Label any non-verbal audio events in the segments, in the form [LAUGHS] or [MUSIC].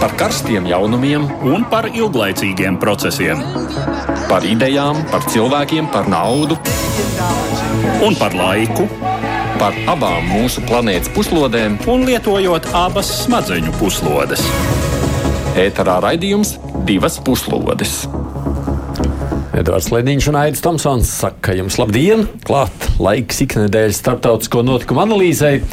par karstiem jaunumiem un par ilglaicīgiem procesiem. Par idejām, par cilvēkiem, par naudu un par laiku. Par abām mūsu planētas puslodēm, un lietojot abas smadzeņu puslodes. Ēterā raidījums divas puslodes. Edvards Liniņš un Aits Tomsons saka jums labdien! Klāt laiks iknedēļas starptautisko notikumu analīzei.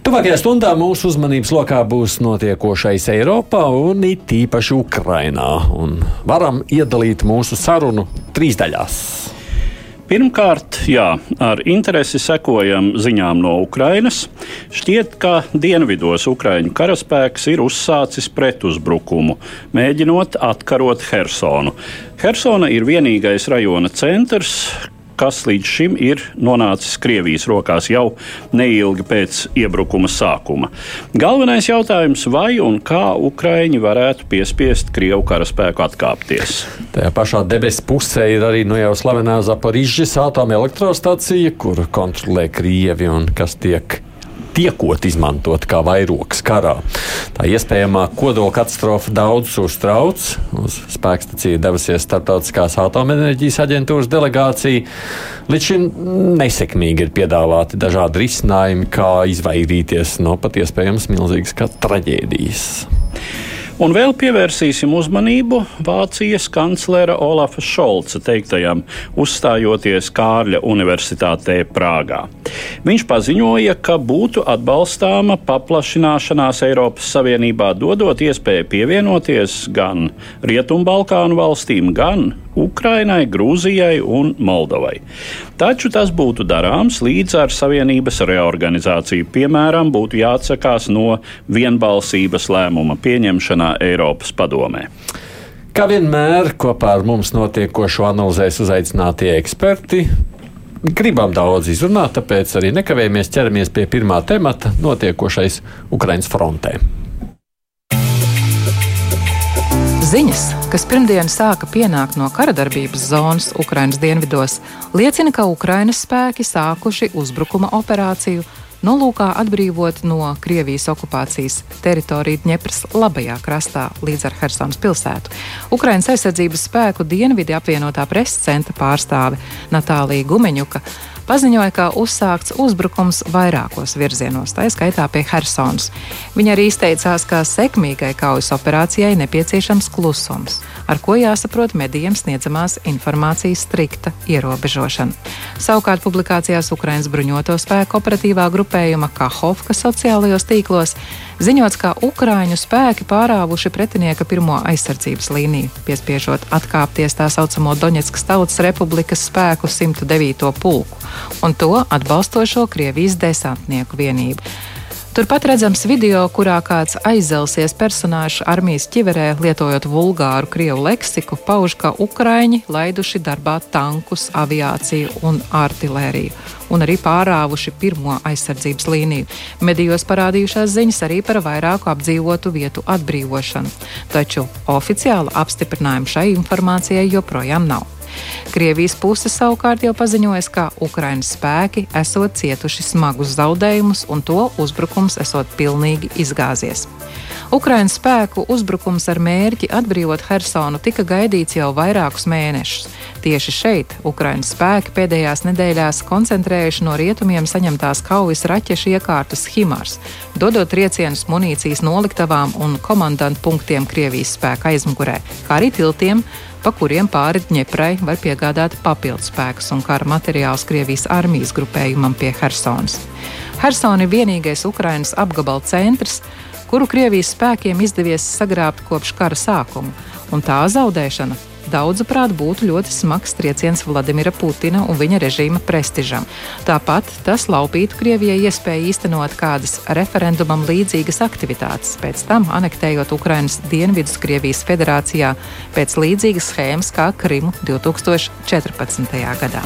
Tuvākajā stundā mūsu uzmanības lokā būs notiekošais Eiropā un it īpaši Ukrainā. Un varam iedalīt mūsu sarunu trīs daļās. Pirmkārt, jā, ar interesi sekojam ziņām no Ukrainas. Šķiet, ka dienvidos Ukraiņu karaspēks ir uzsācis pretuzbrukumu, mēģinot atkarot Hersonu. Hersona ir vienīgais rajona centrs, kas līdz šim ir nonācis Krievijas rokās jau neilgi pēc iebrukuma sākuma. Galvenais jautājums, vai un kā Ukraiņi varētu piespiest Krievu karaspēku atkāpties? Tajā pašā debesu pusē ir arī nu jau slavenā Zaporižģis atomelektrostacija, kuru kontrolē Krievi un kas tiek tiekot izmantot kā vairogs karā. Tā iespējamā kodola katastrofa daudzus uztrauc. Uz spēkstaciju devusies Startautiskās atomenerģijas aģentūras delegācija. Līdz šim nesekmīgi ir piedāvāti dažādi risinājumi, kā izvairīties no pat iespējams milzīgas traģēdijas. Un vēl pievērsīsim uzmanību Vācijas kanclera Olafa Šolca teiktajam, uzstājoties Kārļa Universitātē Prāgā. Viņš paziņoja, ka būtu atbalstāma paplašināšanās Eiropas Savienībā, dodot iespēju pievienoties gan Rietumbalkānu valstīm, gan Ukrainai, Grūzijai un Moldovai. Taču tas būtu darāms līdz ar Savienības reorganizāciju. Piemēram, būtu jāatsakās no vienbalsības lēmuma pieņemšanā Eiropas padomē. Kā vienmēr, kopā ar mums notiekošo analizēs uzaicinātie eksperti. Gribam daudz izrunāt, tāpēc arī nekavējamies ķeramies pie pirmā temata - notiekošais Ukraiņas frontē. Ziņas, kas pirmdien sāka pienākt no kara darbības zonas Ukrainas dienvidos, liecina, ka Ukrainas spēki sākuši uzbrukuma operāciju nolūkā atbrīvot no Krievijas okupācijas teritoriju Dņepras labajā krastā līdz ar Helsinas pilsētu. Ukrainas aizsardzības spēku dienvidi apvienotā preses centra pārstāve Natālija Gumeņuka paziņoja, ka uzsākts uzbrukums vairākos virzienos, tā skaitā pie Helsonas. Viņa arī izteicās, ka sekmīgai kaujas operācijai nepieciešams klusums, ar ko jāsaprot medijiem sniedzamās informācijas strikta ierobežošana. Savukārt publikācijās Ukraiņas bruņoto spēku operatīvā grupējuma Kahovka sociālajos tīklos ziņots, ka Ukrāņu spēki pārāvuši pretinieka pirmo aizsardzības līniju, piespiežot atkāpties tā saucamo Doņetskas Tautas Republikas spēku 109. pulku un to atbalstošo Krievijas desantnieku vienību. Turpat redzams video, kurā kāds aizelsies personāžs armijas ķiverē, lietojot vulgāru krievu leksiku, pauž, ka Ukraiņi laiduši darbā tankus, aviāciju un artilēriju, un arī pārāvuši pirmo aizsardzības līniju. Medijos parādījušās ziņas arī par vairāku apdzīvotu vietu atbrīvošanu, taču oficiāla apstiprinājuma šai informācijai joprojām nav. Krievijas puse savukārt jau paziņoja, ka Ukraiņas spēki esot cietuši smagus zaudējumus un to uzbrukums esot pilnīgi izgāzies. Ukraiņas spēku uzbrukums ar mērķi atbrīvot Hersonu tika gaidīts jau vairākus mēnešus. Tieši šeit Ukraiņas spēki pēdējās nedēļās koncentrējuši no rietumiem saņemtās kaujas raķešu iekārtas Himars, dodot triecienus munīcijas noliktavām un komandantu punktiem Krievijas spēka aizmugurē, kā arī tiltiem, pa kuriem pāri Dņeprai var piegādāt papildus spēkus un kara materiālus Krievijas armijas grupējumam pie Helsonas. Helsona ir vienīgais Ukrainas apgabala centrs, kuru Krievijas spēkiem izdevies sagrābt kopš kara sākuma, un tā zaudēšana daudzuprāt būtu ļoti smags trieciens Vladimira Putina un viņa režīma prestižam. Tāpat tas laupītu Krievijai iespēju īstenot kādas referendumam līdzīgas aktivitātes, pēc tam anektējot Ukrainas dienvidus Krievijas federācijā pēc līdzīgas schēmas kā Krimu 2014. gadā.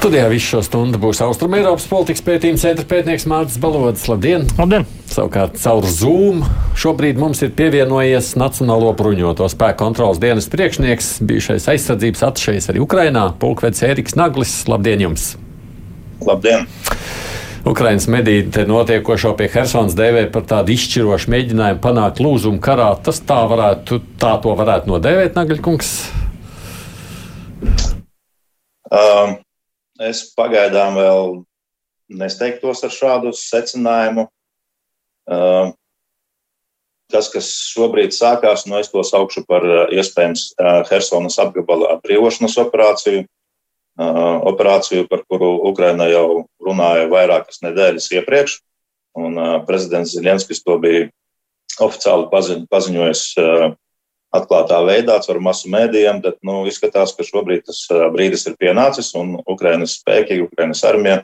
Studijā visu šo stundu būs Austrumēropas politikas pētījuma centra pētnieks Mārcis Balodis. Labdien! Labdien! Savukārt caur Zoom šobrīd mums ir pievienojies Nacionālo bruņoto spēku kontrolas dienas priekšnieks, bijušais aizsardzības atšējs arī Ukrainā, pulkvedis Ēriks Naglis. Labdien jums! Labdien! Ukraiņas mediji notiekošo pie Helsinas dēvē par tādu izšķirošu mēģinājumu panākt lūzumu karā. Tas tā varētu, tā to varētu nodēvēt, Nagaļkungs. Um, es pagaidām vēl nesteigtos ar šādu secinājumu. Um, tas, kas šobrīd sākās, nu, es to saukšu par iespējams Helsinas apgabala atbrīvošanas operāciju. Operāciju, par kuru Ukraina jau runāja vairākas nedēļas iepriekš, un prezidents Zelenskis to bija oficiāli paziņ, paziņojis atklātā veidā ar masu mēdījiem, bet nu, izskatās, ka šobrīd tas brīdis ir pienācis, un Ukrainas spēki, Ukrainas armija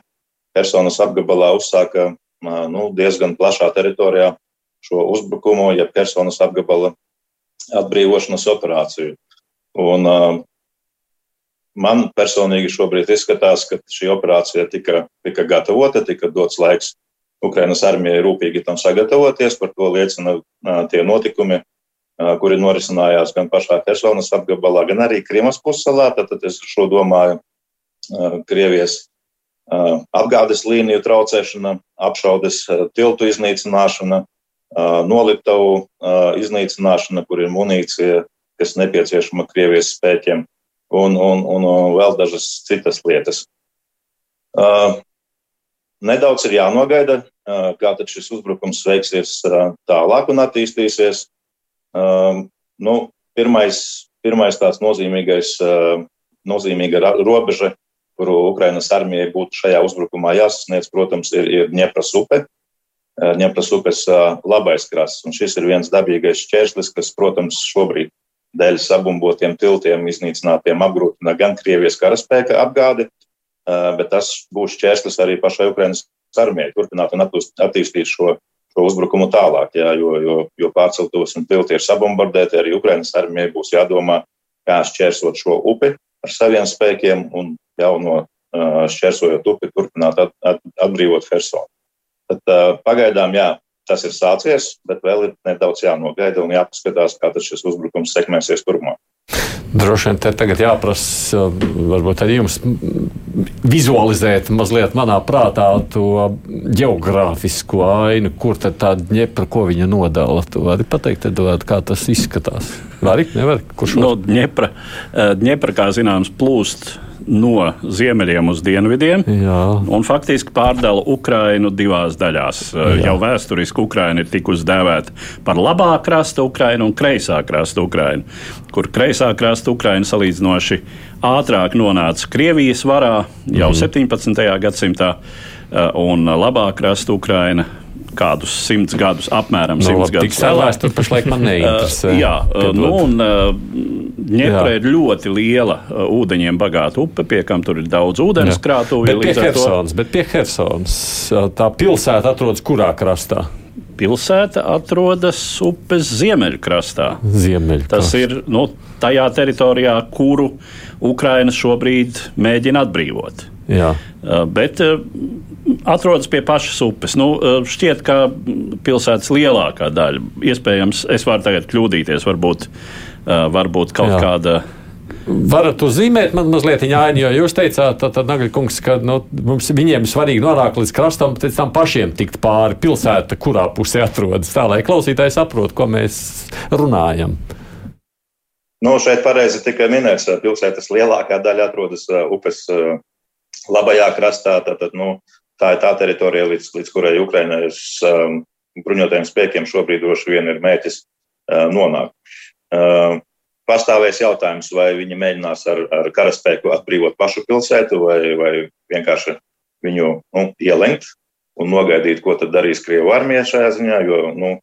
Helsinas apgabalā uzsāka nu, diezgan plašā teritorijā šo uzbrukumu, jeb personas apgabala atbrīvošanas operāciju. Un, man personīgi šobrīd izskatās, ka šī operācija tika, tika gatavota, tika dots laiks Ukrainas armijai rūpīgi tam sagatavoties. Par to liecina tie notikumi, kuri norisinājās gan pašā Helsonas apgabalā, gan arī Krimas pussalā. Tad, es šo domāju Krievijas apgādes līniju traucēšana, apšaudes tiltu iznīcināšana, noliktavu iznīcināšana, kur ir munīcija, kas nepieciešama Krievijas spēkiem, un, un, un vēl dažas citas lietas. Nedaudz ir jānogaida, kā tad šis uzbrukums veiksies tālāk un attīstīsies. Nu, pirmais, pirmais tāds nozīmīgais, nozīmīga robeža, kuru Ukrainas armijai būtu šajā uzbrukumā jāsasniedz, protams, ir, ir Dņepras upe. Ņemtas upes labais krasts. Un šis ir viens dabīgais šķērslis, kas, protams, šobrīd dēļ sabumbotiem tiltiem, iznīcinātiem apgrūtina gan Krievijas karaspēka apgādi, bet tas būs šķērslis arī pašai Ukrainas armijai turpināt un attīstīt šo, šo uzbrukumu tālāk, jā, jo, jo, jo pārceltos un tilti ir sabumbardēti, arī Ukrainas armijai būs jādomā, kā šķērsot šo upi ar saviem spēkiem un jauno šķērsojot upi turpināt at, at, atbrīvot Hersonu. Tad, pagaidām, jā, tas ir sācies, bet vēl ir nedaudz jānogaida un jāpaskatās, kā šis uzbrukums sekmēsies turpmāk. Droši vien te tagad jāprasa, varbūt arī jums vizualizēt mazliet manā prātā to geogrāfisko ainu, kur tad tā ņepra, ko viņa nodala. Tu vari pateikt, Eduard, kā tas izskatās? Vari, nevar? Kurš? No ņepra, ņepra, kā zināms, plūst no ziemeļiem uz dienvidiem. Jā. Un faktiski pārdala Ukrainu divās daļās. Jā. Jau vēsturiski Ukraina ir tikusi dēvēta par labā krasta Ukrainu un kreisā krasta Ukrainu, kur kreisā krasta Ukraina salīdzinoši ātrāk nonāca Krievijas varā jau mm. 17. gadsimtā, un labā krasta Ukraina kādus simts gadus, apmēram nu, simts no, gadus. Cēlās, tur pašlaik man neinteresē. [LAUGHS] jā, nu, un Ņepra ir ļoti liela ūdeņiem bagāta upe, pie kam tur ir daudz ūdens krātuvi. Bet pie Helsonas, bet pie Helsonas tā pilsēta atrodas kurā krastā? Pilsēta atrodas upes ziemeļkrastā. Ziemeļkrastā. Tas ir nu, tajā teritorijā, kuru Ukraina šobrīd mēģina atbrīvot. Jā. Bet atrodas pie pašas upes. Nu, šķiet, ka pilsētas lielākā daļa, iespējams, es varu tagad kļūdīties, varbūt, varbūt kaut Jā. kāda. Varat uzzīmēt man mazliet ainu, jo jūs teicāt, tad, tad Nagaļkungs, ka nu, mums viņiem svarīgi nonākt līdz krastam, pēc tam pašiem tikt pāri pilsēta, kurā pusē atrodas, tā lai klausītājs saprot, ko mēs runājam. Nu, šeit pareizi tika minēts, pilsētas lielākā daļa atrodas upes labajā krastā. Tātad, nu, tā ir tā teritorija, līdz, līdz kurai Ukrainas um, bruņotajiem spēkiem šobrīd droši vien ir mērķis uh, nonākt. Uh, pastāvēs jautājums, vai viņi mēģinās ar, ar karaspēku atbrīvot pašu pilsētu, vai, vai vienkārši viņu nu, ielenkt un nogaidīt, ko tad darīs Krievu armija šajā ziņā, jo nu,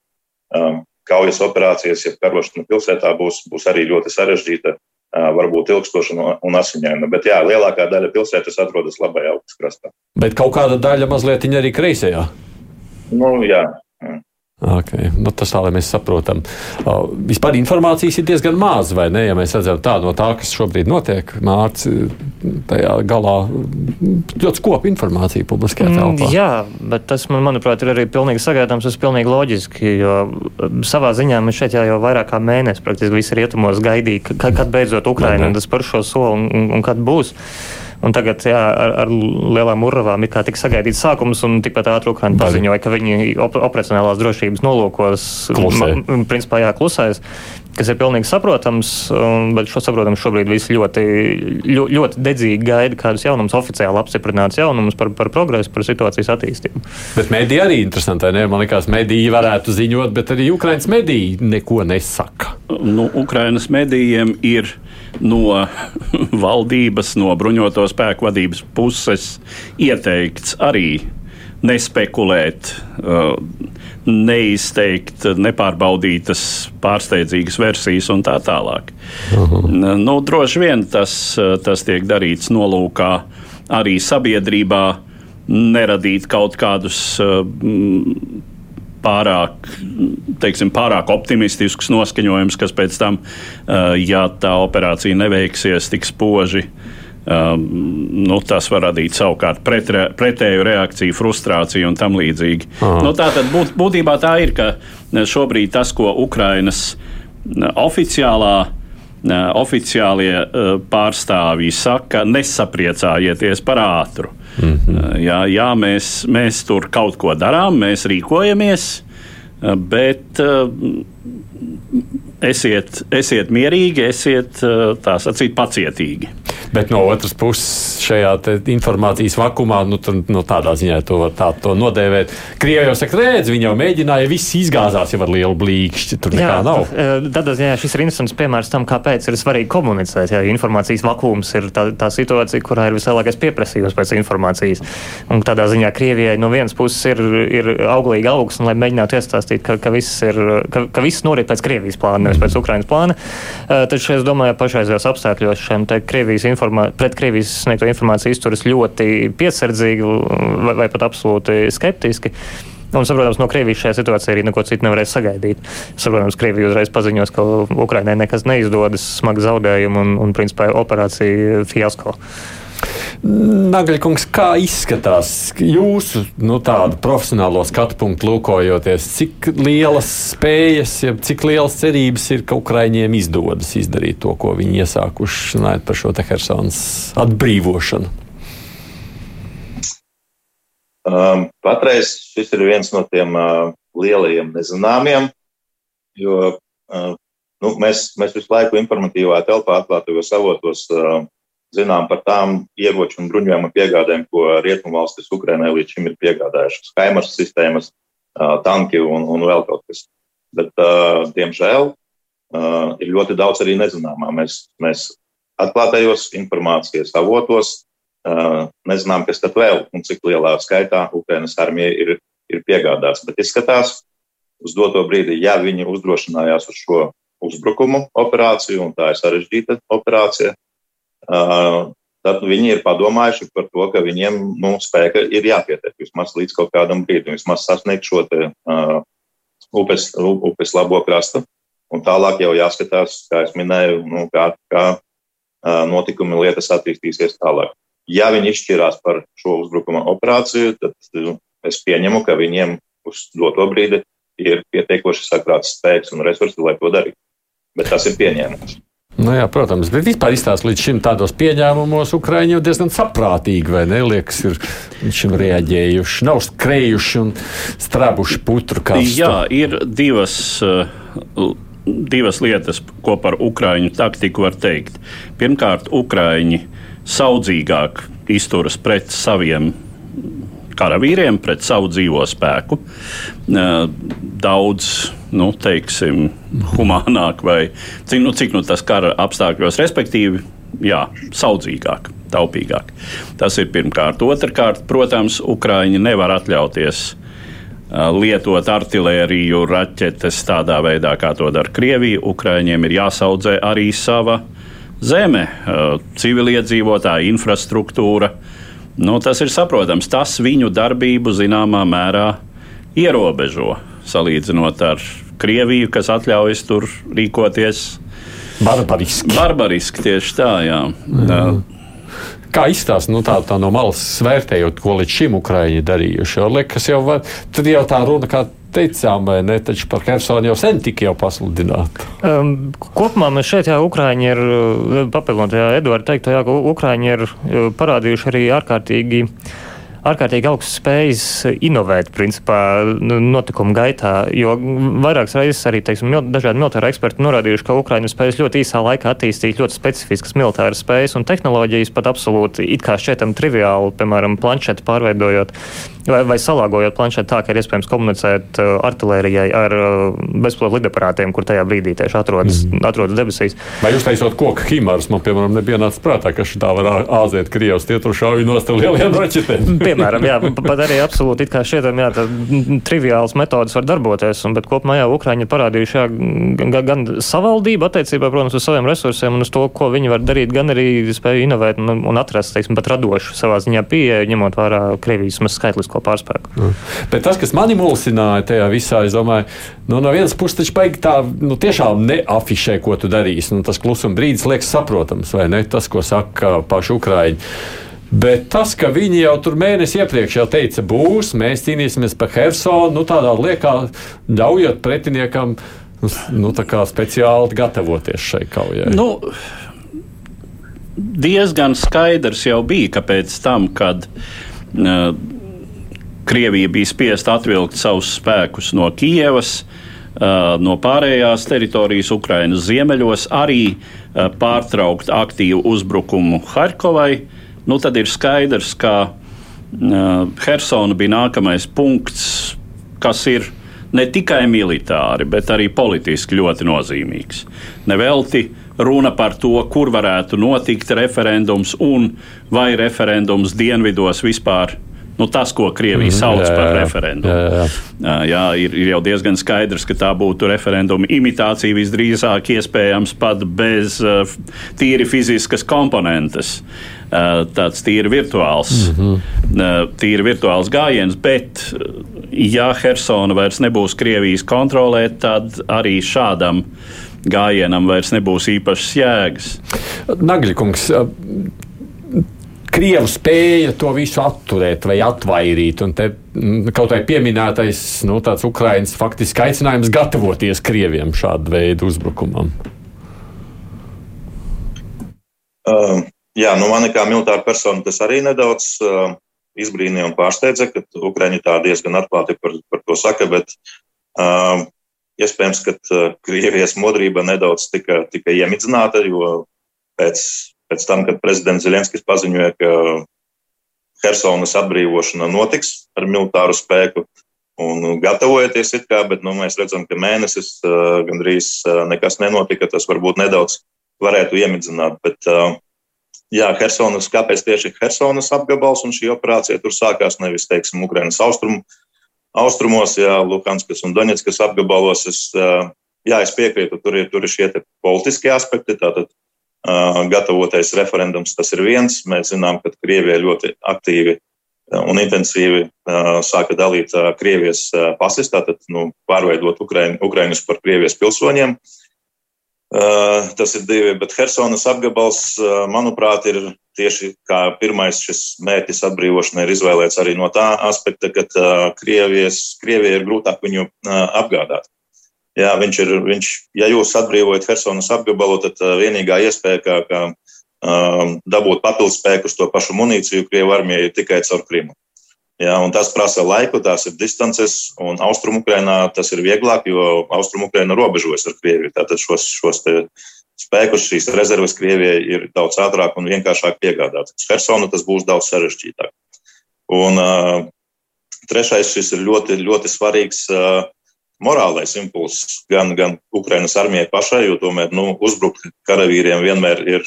um, kaujas operācijas, ja karošana pilsētā būs, būs arī ļoti sarežģīta varbūt ilgstoša un asiņaina. Bet jā, lielākā daļa pilsētas atrodas labajā upes krastā. Bet kaut kāda daļa mazliet arī kreisajā. Nu, jā. jā. Okay. Nu, tas tā, lai mēs saprotam. Uh, vispār informācijas ir diezgan maz, vai ne? Ja mēs redzam tā no tā, kas šobrīd notiek, Mārcis, tajā galā ļoti skopa informācija publiskajā mm, telpā. Jā, bet tas, man, manuprāt, ir arī pilnīgi sagaidāms, tas pilnīgi loģiski, jo savā ziņā mēs šeit jau, jau vairāk kā mēnesi praktiski visi rietumos gaidīja, kad, kad beidzot Ukraina tas par šo soli un, un, un kad būs. Un tagad jā, ar, ar lielām urvām ir kā tik sagaidīts sākums, un tikpat ātri Ukraina paziņoja, ka viņi op operacionālās drošības nolūkos Klusē. principā jā, klusēs kas ir pilnīgi saprotams, bet šo saprotams šobrīd visi ļoti, ļoti, ļoti dedzīgi gaida kādus jaunumus, oficiāli apstiprinātus jaunumus par, par progresu, par situācijas attīstību. Bet mediji arī interesanti, ne? Man liekas, mediji varētu ziņot, bet arī Ukraiņas mediji neko nesaka. Nu, Ukrainas medijiem ir no [LAUGHS] valdības, no bruņoto spēku vadības puses ieteikts arī nespekulēt, uh, neizteikt nepārbaudītas, pārsteidzīgas versijas un tā tālāk. Uh -huh. nu, droši vien tas, uh, tas tiek darīts nolūkā arī sabiedrībā neradīt kaut kādus pārāk, teiksim, pārāk optimistisks noskaņojums, kas pēc tam, ja tā operācija neveiksies tik spoži, Um, nu, tas var radīt savukārt pretre, pretēju reakciju, frustrāciju un tam līdzīgi. Nu, tā tad būt, būtībā tā ir, ka šobrīd tas, ko Ukrainas oficiālā oficiālie pārstāvji saka, nesapriecājieties par ātru. Mm -hmm. jā, jā mēs, mēs tur kaut ko darām, mēs rīkojamies, bet esiet, esiet mierīgi, esiet tā sacīt pacietīgi. Bet no otras puses, šajā informācijas vakumā, nu, tur, no tādā ziņā to var tā to nodēvēt. Krievija jau saka, redz, viņi jau mēģināja, viss izgāzās jau ar lielu blīkšķi. Tur nekā jā, nav. Tādā ziņā šis ir interesants piemērs tam, kāpēc ir svarīgi komunicēt. Jā, informācijas vakums ir tā, tā situācija, kurā ir vislielākais pieprasījums pēc informācijas. Un tādā ziņā Krievijai no vienas puses ir, ir auglīga augsne, lai mēģinātu iestāstīt, ka, ka, viss, ir, ka, ka viss norit pēc Krievijas plāna, nevis pēc Ukrainas plāna. Taču es domāju, pašreizējos apstākļos šiem Krievijas informācijas informā pret Krievijas sniegto informāciju izturas ļoti piesardzīgi vai, vai pat absolūti skeptiski. Un, saprotams, no Krievijas šajā situācijā arī neko citu nevarēs sagaidīt. Saprotams, Krievija uzreiz paziņos, ka Ukrainai nekas neizdodas, smagi zaudējumi un, un principā, operācija fiasko. Nagaļkungs, kā izskatās jūsu nu, profesionālo skatu punktu lūkojoties, cik lielas spējas, ja cik lielas cerības ir, ka Ukraiņiem izdodas izdarīt to, ko viņi iesākuši runājot par šo Hersons atbrīvošanu? Um, patreiz šis ir viens no tiem uh, lielajiem nezināmiem, jo uh, nu, mēs, mēs visu laiku informatīvā telpā atklātajos avotos uh, zinām par tām ieroču un bruņojuma piegādēm, ko Rietumvalstis Ukrainai līdz šim ir piegādājušas. Kaimars sistēmas, tanki un, un vēl kaut kas. Bet, diemžēl, ir ļoti daudz arī nezināmā. Mēs, mēs atklātajos informācijas avotos nezinām, kas tad vēl un cik lielā skaitā Ukrainas armija ir, ir piegādāts. Bet izskatās, uz doto brīdi, ja viņi uzdrošinājās uz šo uzbrukumu operāciju, un tā ir sarežģīta operācija, tad viņi ir padomājuši par to, ka viņiem nu, spēka ir jāpietiek vismaz līdz kaut kādam brīdim, vismaz sasniegt šo te, uh, upes, upes labo krastu. Un tālāk jau jāskatās, kā es minēju, nu, kā, kā uh, notikumi lietas attīstīsies tālāk. Ja viņi izšķirās par šo uzbrukuma operāciju, tad uh, es pieņemu, ka viņiem uz doto brīdi ir pietiekoši sakrāts spēks un resursi, lai to darītu. Bet tas ir pieņēmums. Nu jā, protams, bet vispār izstāstīt līdz šim tādos pieņēmumos, jau diezgan saprātīgi, vai ne? Liekas, ir šim reaģējuši, nav skrējuši un strābuši putru karstu. Jā, ir divas. Uh, divas lietas, ko par ukrāņu taktiku var teikt. Pirmkārt, ukrāņi saudzīgāk izturas pret saviem karavīriem, pret savu dzīvo spēku. Daudz, nu, teiksim, humānāk vai cik nu, cik nu tas kara apstākļos, respektīvi, jā, saudzīgāk, taupīgāk. Tas ir pirmkārt. Otrakārt, protams, Ukrāņi nevar atļauties lietot artēriju, raķetes tādā veidā, kā to dara Krievija. Ukrāņiem ir jāsaudzē arī sava zeme, civiliedzīvotāja infrastruktūra. Nu, tas ir saprotams. Tas viņu darbību zināmā mērā ierobežo salīdzinot ar Krieviju, kas atļaujas tur rīkoties barbariski. Barbariski tieši tā, jā. jā. Kā izstāsta nu, tā, tā no malas vērtējot, ko līdz šim Ukrāņi darījuši? Jo liekas, jau var, tad jau tā runa, kā teicām, vai ne? Taču par Hersonu jau sen tika jau pasludināta. Um, kopumā mēs šeit, jā, Ukrāņi ir, papildinot, jā, Eduards teikto, jā, ka Ukrāņi ir parādījuši arī ārkārtīgi ārkārtīgi augsts spējas inovēt, principā, nu, notikumu gaitā. Jo vairākas reizes arī teiksim, dažādi militāri eksperti norādījuši, ka Ukraiņa spējas ļoti īsā laikā attīstīt ļoti specifiskas militāras spējas un tehnoloģijas, pat absolūti it kā šķietam triviāli, piemēram, planšeti pārveidojot vai, vai salāgojot planšeti tā, ka ir iespējams komunicēt uh, artērijai ar uh, bezpilota lidaparātiem, kur tajā brīdī tieši atrodas, mm. atrodas debesīs. Vai jūs taisot koku himārus, man piemēram nebija nācis prātā, ka šitā var āzēt Krievijas tie tur šauju nost lieliem raķetēm. [LAUGHS] piemēram, jā, pat arī absolūti it kā šķietam, jā, tā triviāls metodas var darboties, un, bet kopumā jā, Ukraiņi parādījuši, jā, gan, gan savaldību attiecībā, protams, uz saviem resursiem un uz to, ko viņi var darīt, gan arī spēju inovēt un, un atrast, teiksim, pat radošu savā ziņā pieeju, ņemot vērā Krievijas skaitlisko pārspēku. Mm. Bet tas, kas mani mulsināja tajā visā, es domāju, nu, no vienas puses taču baigi tā, nu, tiešām neafišē, ko tu darīsi. Nu, tas klusuma brīdis liekas saprotams, vai ne? Tas, ko saka paši Ukraiņi. Bet tas, ka viņi jau tur mēnesi iepriekš jau teica, būs, mēs cīnīsimies par Helsonu, nu, tādā liekā, ļaujot pretiniekam nu, nu speciāli gatavoties šai kaujai. Nu, diezgan skaidrs jau bija, ka pēc tam, kad uh, Krievija bija spiesta atvilkt savus spēkus no Kijevas, no pārējās teritorijas Ukrainas ziemeļos, arī pārtraukt aktīvu uzbrukumu Harkovai nu, tad ir skaidrs, ka Helsona bija nākamais punkts, kas ir ne tikai militāri, bet arī politiski ļoti nozīmīgs. Nevelti runa par to, kur varētu notikt referendums un vai referendums dienvidos vispār Nu, tas, ko Krievija mm, sauc jā, par jā, referendumu. Jā, jā. Jā, ir, ir jau diezgan skaidrs, ka tā būtu referenduma imitācija visdrīzāk iespējams pat bez uh, tīri fiziskas komponentes. Uh, tāds tīri virtuāls, mm -hmm. tīri virtuāls gājiens, bet, ja Hersona vairs nebūs Krievijas kontrolē, tad arī šādam gājienam vairs nebūs īpašas jēgas. Nagļkungs, Krievu spēja to visu atturēt vai atvairīt. Un te mm, kaut kā pieminētais nu, Ukraiņas faktiski aicinājums gatavoties Krieviem šādu veidu uzbrukumam. Uh, jā, nu mani kā militāra persona tas arī nedaudz uh, izbrīnīja un pārsteidza, ka Ukraiņi tā diezgan atklāti par, par to saka, bet uh, iespējams, ka uh, Krievijas modrība nedaudz tika, tika iemidzināta, jo pēc pēc tam, kad prezidents Zelenskis paziņoja, ka Helsonas atbrīvošana notiks ar militāru spēku. Un gatavojoties it kā, bet nu, mēs redzam, ka mēnesis gandrīz nekas nenotika. Tas varbūt nedaudz varētu iemidzināt. Bet, jā, Helsonas, kāpēc tieši Helsonas apgabals un šī operācija tur sākās nevis, teiksim, Ukrainas austrumu, austrumos, jā, Luhanskas un Doņetskas apgabalos. Es, jā, es piekrītu, tur ir, tur ir šie politiskie aspekti. Tātad gatavotais referendums. Tas ir viens. Mēs zinām, ka Krievija ļoti aktīvi un intensīvi sāka dalīt Krievijas pasis, tātad nu, pārveidot Ukraiņu, Ukraiņus par Krievijas pilsoņiem. Tas ir divi, bet Helsonas apgabals, manuprāt, ir tieši kā pirmais šis mērķis atbrīvošanai ir izvēlēts arī no tā aspekta, ka Krievijas, Krievija ir grūtāk viņu apgādāt. Jā, viņš ir, viņš, ja jūs atbrīvojat Helsonas apgabalu, tad vienīgā iespēja, kā, kā um, dabūt papildus spēkus to pašu munīciju Krievu armijai, ir tikai caur Krimu. Jā, tas prasa laiku, tās ir distances, un Austrumukrainā tas ir vieglāk, jo Austrumukraina robežojas ar Krieviju. Tātad šos, šos spēkus, šīs rezerves Krievijai ir daudz ātrāk un vienkāršāk piegādāt. Uz Hersonu tas būs daudz sarežģītāk. Un uh, trešais, šis ir ļoti, ļoti svarīgs. Uh, morālais impulss gan, gan Ukrainas armijai pašai, jo tomēr nu, uzbrukt karavīriem vienmēr ir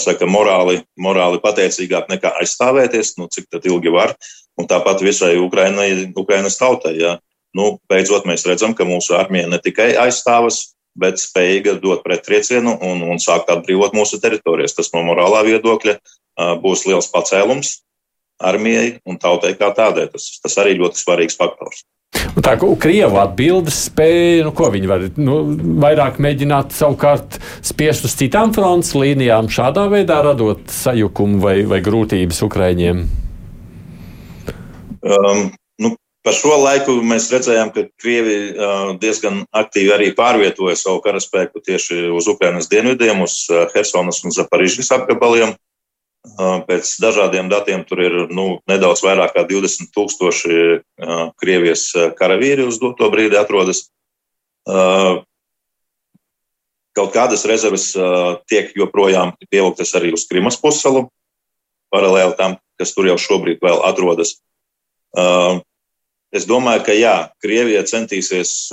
saka, morāli, morāli pateicīgāk nekā aizstāvēties, nu, cik ilgi var. Un tāpat visai Ukrainai, Ukrainas tautai. Ja. Nu, beidzot, mēs redzam, ka mūsu armija ne tikai aizstāvas, bet spējīga dot pretriecienu un, un sākt atbrīvot mūsu teritorijas. Tas no morālā viedokļa būs liels pacēlums armijai un tautai kā tādai. Tas, tas arī ļoti svarīgs faktors. Un tā kā Krievija atbildes spēja, nu, ko viņi var nu, vairāk mēģināt savukārt spiest uz citām frontes līnijām, šādā veidā radot sajukumu vai, vai grūtības Ukraiņiem? Um, nu, Par šo laiku mēs redzējām, ka Krievi diezgan aktīvi arī pārvietoja savu karaspēku tieši uz Ukrainas dienvidiem, uz Helsonas un Zaparižas apgabaliem. Pēc dažādiem datiem tur ir nu, nedaudz vairāk kā 20 tūkstoši Krievijas karavīri uz doto brīdi atrodas. Kaut kādas rezerves tiek joprojām pievilktas arī uz Krimas pussalu, paralēli tam, kas tur jau šobrīd vēl atrodas. Es domāju, ka jā, Krievija centīsies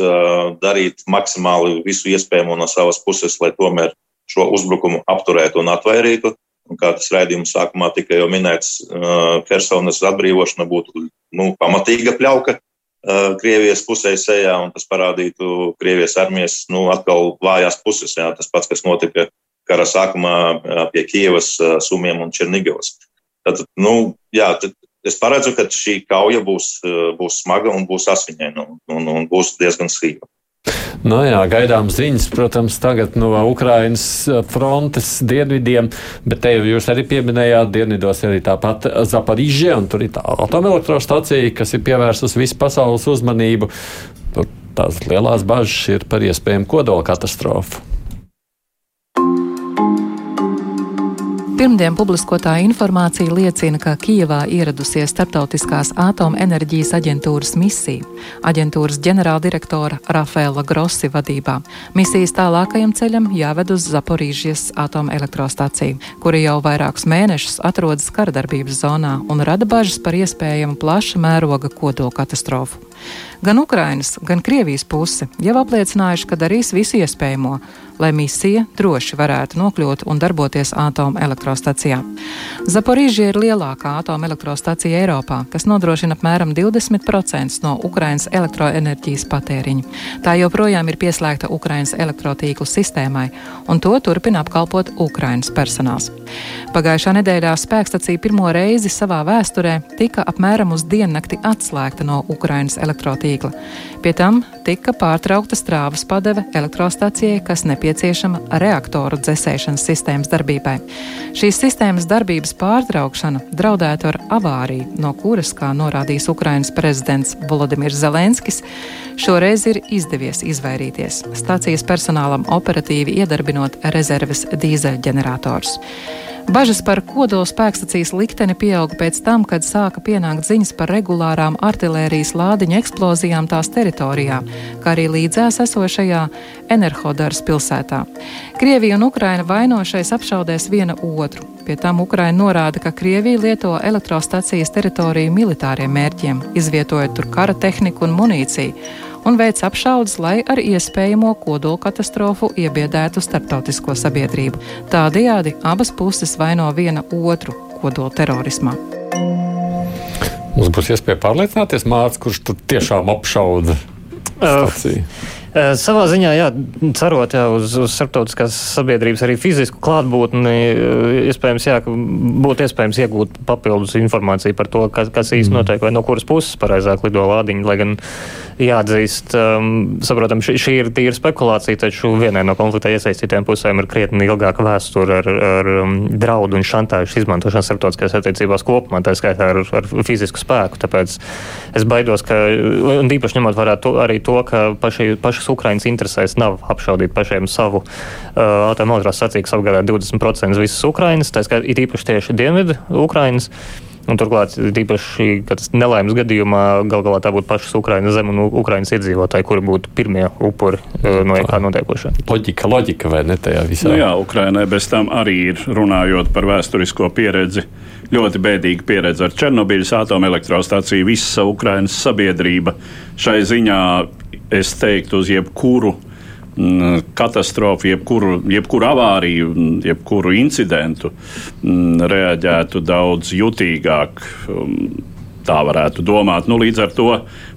darīt maksimāli visu iespējamo no savas puses, lai tomēr šo uzbrukumu apturētu un atvairītu. Un kā tas raidījums sākumā tika jau minēts, Kersonas atbrīvošana būtu nu, pamatīga pļauka Krievijas pusē sejā, un tas parādītu Krievijas armijas nu, atkal vājās puses. Jā, tas pats, kas notika kara sākumā pie Kievas, Sumiem un Černigavas. Tad, nu, jā, tad es paredzu, ka šī kauja būs, būs smaga un būs asiņaina un, un, un būs diezgan sīva. Nu jā, gaidām ziņas, protams, tagad no Ukrainas frontes dienvidiem, bet te jau jūs arī pieminējāt, dienvidos arī tāpat Zaparīžie, un tur ir tā atomelektrostacija, kas ir pievērsus visu pasaules uzmanību. Tur tās lielās bažas ir par iespējamu kodola katastrofu. Pirmdien publiskotā informācija liecina, ka Kijevā ieradusies Startautiskās atomenerģijas aģentūras misija, aģentūras ģenerāldirektora Rafaela Grossi vadībā. Misijas tālākajam ceļam jāved uz Zaporīžas atomelektrostaciju, kura jau vairākus mēnešus atrodas karadarbības zonā un rada bažas par iespējamu plaša mēroga kodola katastrofu. Gan Ukrainas, gan Krievijas puse jau apliecinājuši, ka darīs visu iespējamo, lai misija droši varētu nokļūt un darboties atomelektrostacijā. Zaporīžie ir lielākā atomelektrostacija Eiropā, kas nodrošina apmēram 20% no Ukrainas elektroenerģijas patēriņa. Tā joprojām ir pieslēgta Ukrainas elektrotīklu sistēmai, un to turpina apkalpot Ukrainas personāls. Pagājušā nedēļā spēkstacija pirmo reizi savā vēsturē tika apmēram uz diennakti atslēgta no Ukrainas elektrotīkla tīkla. Pie tam tika pārtraukta strāvas padeve elektrostacijai, kas nepieciešama reaktoru dzēsēšanas sistēmas darbībai. Šīs sistēmas darbības pārtraukšana draudētu ar avāriju, no kuras, kā norādījis Ukrainas prezidents Volodimirs Zelenskis, šoreiz ir izdevies izvairīties. Stācijas personālam operatīvi iedarbinot rezerves dīzeļģenerators. Bažas par kodola spēkstacijas likteni pieauga pēc tam, kad sāka pienākt ziņas par regulārām artilērijas lādiņu eksplozijām tās teritorijā, kā arī līdzās esošajā Enerhodaras pilsētā. Krievija un Ukraina vainošais apšaudēs viena otru. Pie tam Ukraina norāda, ka Krievija lieto elektrostacijas teritoriju militāriem mērķiem, izvietojot tur kara tehniku un munīciju un veic apšaudas, lai ar iespējamo kodola katastrofu iebiedētu starptautisko sabiedrību. Tādējādi abas puses vaino viena otru kodola terorismā. Mums būs iespēja pārliecināties, mācīt, kurš tur tiešām apšauda stāciju. Uh. Savā ziņā, jā, cerot jā, uz, uz starptautiskās sabiedrības arī fizisku klātbūtni, iespējams, jā, būtu iespējams iegūt papildus informāciju par to, kas, kas īsti mm. notiek, vai no kuras puses pareizāk lido lādiņi, lai gan jāatzīst, um, saprotam, šī, šī ir tīra spekulācija, taču vienai no konfliktā iesaistītiem pusēm ir krietni ilgāka vēsture ar, ar um, draudu un šantāžu izmantošanu starptautiskajās attiecībās kopumā, tā skaitā ar, ar fizisku spēku. Tāpēc es baidos, ka, un īpaši ņemot vērā to, arī to, ka paši, pašas Ukrainas interesēs nav apšaudīt pašiem savu uh, atomelektrās sacīku, kas apgādā 20% visas Ukrainas, tā skaitā ir īpaši tieši dienvidu Ukrainas. Un turklāt, tas nelaimes gadījumā gal galā tā būtu pašas Ukraiņas zeme un Ukraiņas iedzīvotāji, kuri būtu pirmie upuri uh, no jebkā notiekošā. Loģika, loģika vai ne tajā visā? Nu jā, Ukraiņai bez tam arī ir runājot par vēsturisko pieredzi. Ļoti bēdīga pieredze ar Černobiļas atomelektrostaciju. Visa Ukraiņas sabiedrība šai ziņā, es teiktu, uz jebkuru Mm, katastrofu, jebkuru, jebkuru avāriju, jebkuru incidentu mm, reaģētu daudz jutīgāk. Um, tā varētu domāt. Nu, līdz ar to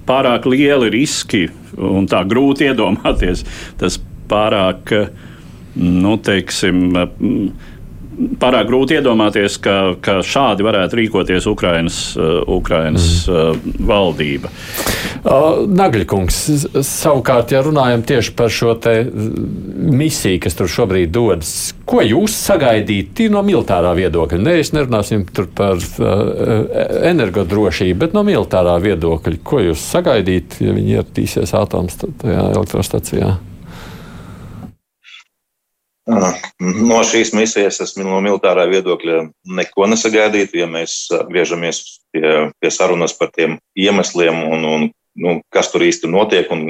pārāk lieli riski un tā grūti [LAUGHS] iedomāties. Tas pārāk, nu, teiksim, pārāk grūti iedomāties, ka, ka šādi varētu rīkoties Ukrainas, Ukrainas mm. valdība. Nagļkungs, savukārt, ja runājam tieši par šo misiju, kas tur šobrīd dodas, ko jūs sagaidīt no militārā viedokļa? Ne, es nerunāsim par uh, energodrošību, bet no militārā viedokļa. Ko jūs sagaidīt, ja viņi ieradīsies atoms tajā elektrostacijā? No šīs misijas es no militārā viedokļa neko nesagaidītu. Ja mēs atgriežamies pie, pie sarunas par tiem iemesliem un, un nu, kas tur īsti notiek un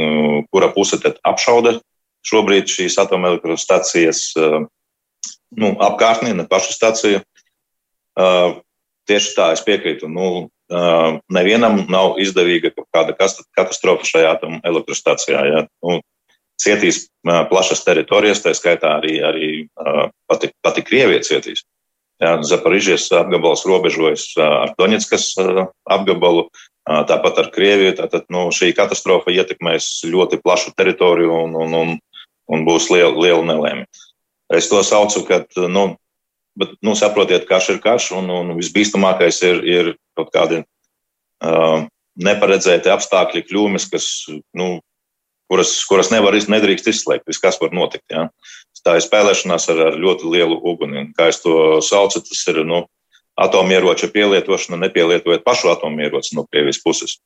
kura puse tad apšauda šobrīd šīs atomelektrostacijas nu, apkārtnī, ne pašu staciju. Tieši tā, es piekrītu. Nu, nevienam nav izdevīga kaut kāda katastrofa šajā atomelektrostacijā. Ja? Nu, cietīs plašas teritorijas, tā skaitā arī, arī pati, pati Krievija cietīs. Jā, Zaporižies apgabals robežojas ar Doņetskas apgabalu, tāpat ar Krieviju. Tātad nu, šī katastrofa ietekmēs ļoti plašu teritoriju un, un, un, un būs liela, liela nelēma. Es to saucu, ka, nu, bet, nu, saprotiet, karš ir karš, un, un visbīstamākais ir, ir kaut kādi uh, neparedzēti apstākļi, kļūmes, kas nu, kuras, kuras nevar, nedrīkst izslēgt. Viss, kas var notikt. Ja? Tā ir spēlēšanās ar, ar ļoti lielu uguni. Un, kā es to saucu, tas ir nu, atomieroča pielietošana, nepielietojot pašu atomieroci no Krievijas puses.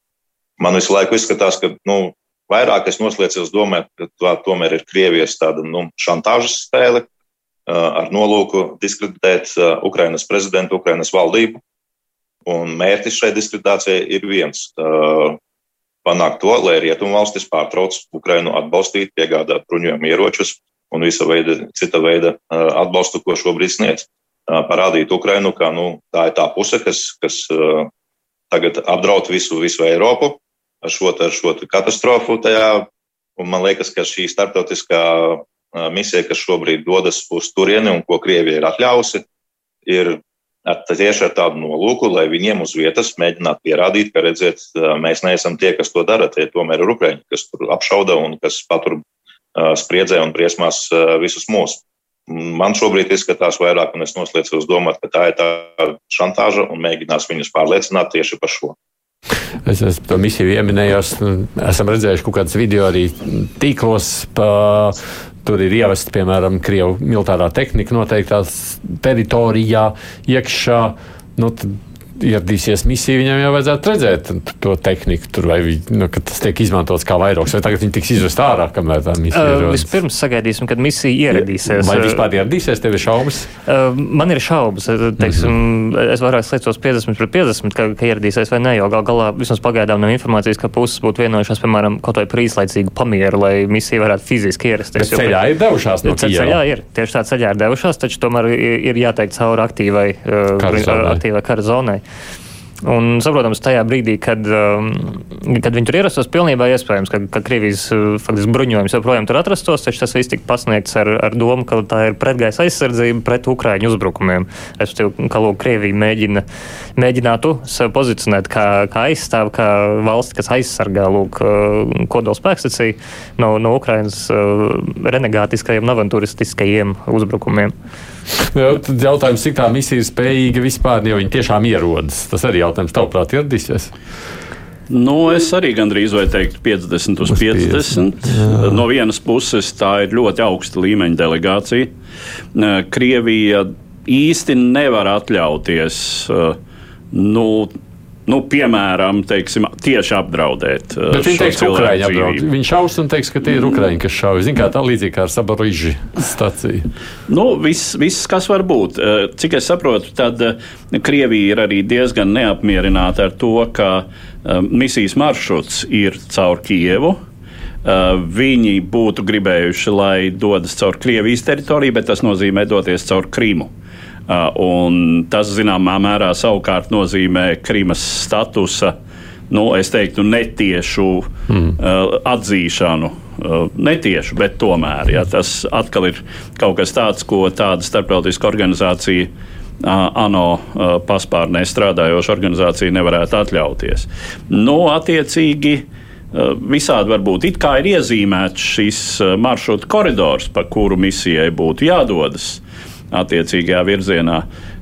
Man visu laiku izskatās, ka nu, vairāk es noslēdzos domāt, ka tā tomēr ir Krievijas tāda nu, šantāžas spēle ar nolūku diskreditēt Ukrainas prezidentu, Ukrainas valdību. Un mērķis šai diskreditācijai ir viens panākt to, lai rietumvalstis pārtrauc Ukrainu atbalstīt, piegādāt bruņojumu ieročus un visa veida, cita veida atbalstu, ko šobrīd sniedz. Parādīt Ukrainu, ka nu, tā ir tā puse, kas, kas tagad apdraud visu, visu Eiropu ar šo, ar šo katastrofu tajā. Un man liekas, ka šī starptautiskā misija, kas šobrīd dodas uz turieni un ko Krievija ir atļausi, ir tieši ar tādu nolūku, lai viņiem uz vietas mēģinātu pierādīt, ka, redziet, mēs neesam tie, kas to dara, tie tomēr ir Ukraiņi, kas tur apšauda un kas patur spriedzē un briesmās visus mūs. Man šobrīd izskatās vairāk, un es noslēdzos domāt, ka tā ir tā šantāža un mēģinās viņus pārliecināt tieši par šo. Es, es to misiju pieminējos. Esam redzējuši kaut kādas video arī tīklos. Pa, tur ir ievesta, piemēram, Krievijas militārā tehnika noteiktās teritorijā iekšā. Nu, ieradīsies misija, viņam jau vajadzētu redzēt to tehniku, tur, vai viņi, nu, tas tiek izmantots kā vairogs, vai tagad viņi tiks izvest ārā, kamēr tā misija ir. Uh, vispirms sagaidīsim, kad misija ieradīsies. Vai vispār ieradīsies, tev ir šaubas? Uh, man ir šaubas. Teiksim, mm -hmm. Es vairāk slēdzos 50 pret 50, ka, ka ieradīsies vai ne, jo gal galā vismaz pagaidām nav informācijas, ka puses būtu vienojušās, piemēram, kaut vai par īslaicīgu pamieru, lai misija varētu fiziski ierasties. Bet ceļā ir devušās no Kijeva. Ceļā ir, tieši tā ceļā ir devušās, taču tomēr ir jāteikt cauri aktīvai, uh, aktīvai kara zonai. Un, saprotams, tajā brīdī, kad, um, kad viņi tur ierastos, pilnībā iespējams, ka, ka Krievijas uh, faktiski, bruņojums joprojām tur atrastos, taču tas viss tika pasniegts ar, ar domu, ka tā ir pretgaisa aizsardzība pret Ukraiņu uzbrukumiem. Es teiktu, ka lūk, Krievija mēģina, mēģinātu sevi pozicionēt kā, kā aizstāvu, kā valsti, kas aizsargā lūk, uh, kodolspēkstaciju no, no Ukrainas uh, renegātiskajiem, avantūristiskajiem uzbrukumiem. Jā, tad jautājums, cik tā misija ir spējīga vispār, jo viņi tiešām ierodas. Tas arī jautājums, tavuprāt, ieradīsies. Nu, es arī gandrīz vai teiktu 50 uz 50. 50. Jā. No vienas puses tā ir ļoti augsta līmeņa delegācija. Krievija īsti nevar atļauties nu, nu, piemēram, teiksim, tieši apdraudēt. Uh, Bet viņi teiks, ka Ukraiņa apdraud. Viņi šaus un teiks, ka tie ir Ukraiņi, kas šauj. Zin kā tā līdzīgi kā ar Saboriži staciju. Nu, viss, viss, kas var būt. Uh, cik es saprotu, tad uh, Krievija ir arī diezgan neapmierināta ar to, ka misijas maršruts ir caur Kijevu. Uh, viņi būtu gribējuši, lai dodas caur Krievijas teritoriju, bet tas nozīmē doties caur Krimu. Uh, un tas, zināmā mērā, savukārt nozīmē Krimas statusa, nu, es teiktu, netiešu mm. uh, atzīšanu. Uh, netiešu, bet tomēr ja, tas atkal ir kaut kas tāds, ko tāda starptautiska organizācija. ANO paspārnē strādājoša organizācija nevarētu atļauties. Nu, attiecīgi, visādi var būt. It kā ir iezīmēts šis maršruta koridors, pa kuru misijai būtu jādodas. Attiecīgajā virzienā.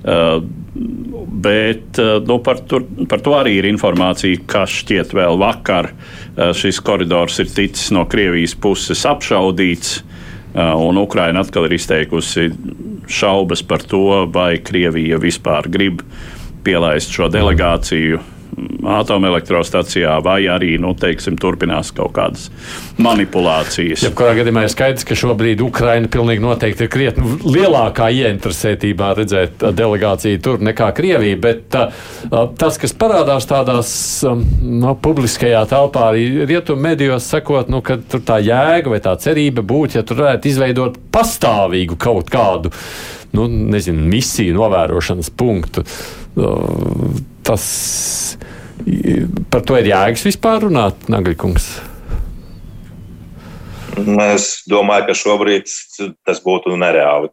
Uh, bet uh, nu, par, tur, par to arī ir informācija, kas šķiet vēl vakar. Uh, šis koridors ir ticis no Krievijas puses apšaudīts, un Ukraina atkal ir izteikusi šaubas par to, vai Krievija vispār grib pielaist šo delegāciju. Mm atomelektrostacijā, vai arī nu, teiksim, turpinās kaut kādas manipulācijas. Jebkurā gadījumā ir skaidrs, ka šobrīd Ukraina pilnīgi noteikti ir krietni lielākā ieinteresētībā redzēt delegāciju tur nekā Krievija, bet uh, tas, kas parādās tādās um, no, publiskajā telpā, arī rietumu medijos sakot, nu, ka tur tā jēga vai tā cerība būtu, ja tur varētu izveidot pastāvīgu kaut kādu, nu, nezinu, misiju novērošanas punktu. Uh, tas Par to ir jēgas vispār runāt, Nagļkungs. Es domāju, ka šobrīd tas būtu nereāli.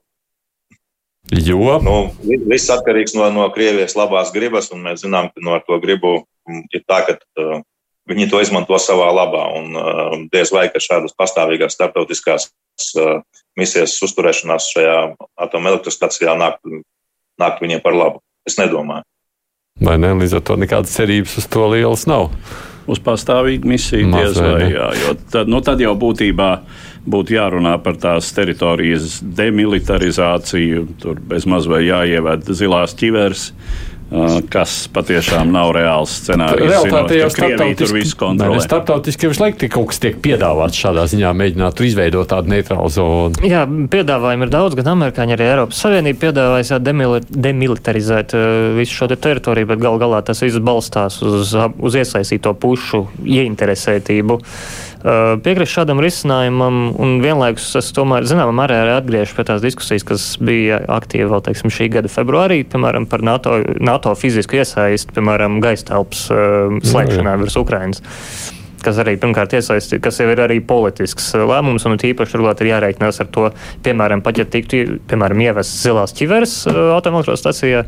Jo? Nu, viss atkarīgs no, no Krievijas labās gribas, un mēs zinām, ka no to gribu ir tā, ka uh, viņi to izmanto savā labā. Un uh, diez vai, ka šādas pastāvīgās starptautiskās uh, misijas uzturēšanās šajā atomelektrostacijā nāk, nāk viņiem par labu. Es nedomāju. Vai ne? Līdz ar to nekādas cerības uz to lielas nav. Uz pastāvīgu misiju diez vai. Jā, jo tad, nu, tad jau būtībā būtu jārunā par tās teritorijas demilitarizāciju. Tur bez maz vai jāieved zilās ķiveres kas patiešām nav reāls scenārijs. Realtāte jau starptautiski, starptautiski jau laikam kaut kas tiek piedāvāts šādā ziņā, mēģināt izveidot tādu neitrālu zonu. Jā, piedāvājumu ir daudz, gan amerikāņi, arī Eiropas Savienība piedāvājas demilitarizēt visu šo te teritoriju, bet gal galā tas viss balstās uz, uz iesaistīto pušu ieinteresētību. Uh, Piekrist šādam risinājumam, un vienlaikus es tomēr, zināmā mērā, arī atgriežos pie tās diskusijas, kas bija aktīva vēl teiksim, šī gada februārī, piemēram, par NATO, NATO fizisku iesaistu, piemēram, gaisa telpas uh, slēgšanā virs Ukrainas kas arī pirmkārt iesaistīts, kas jau ir arī politisks lēmums, un īpaši turklāt ir jārēķinās ar to, piemēram, pat ja tiktu, piemēram, ievests zilās ķiveres uh, automobilstacijā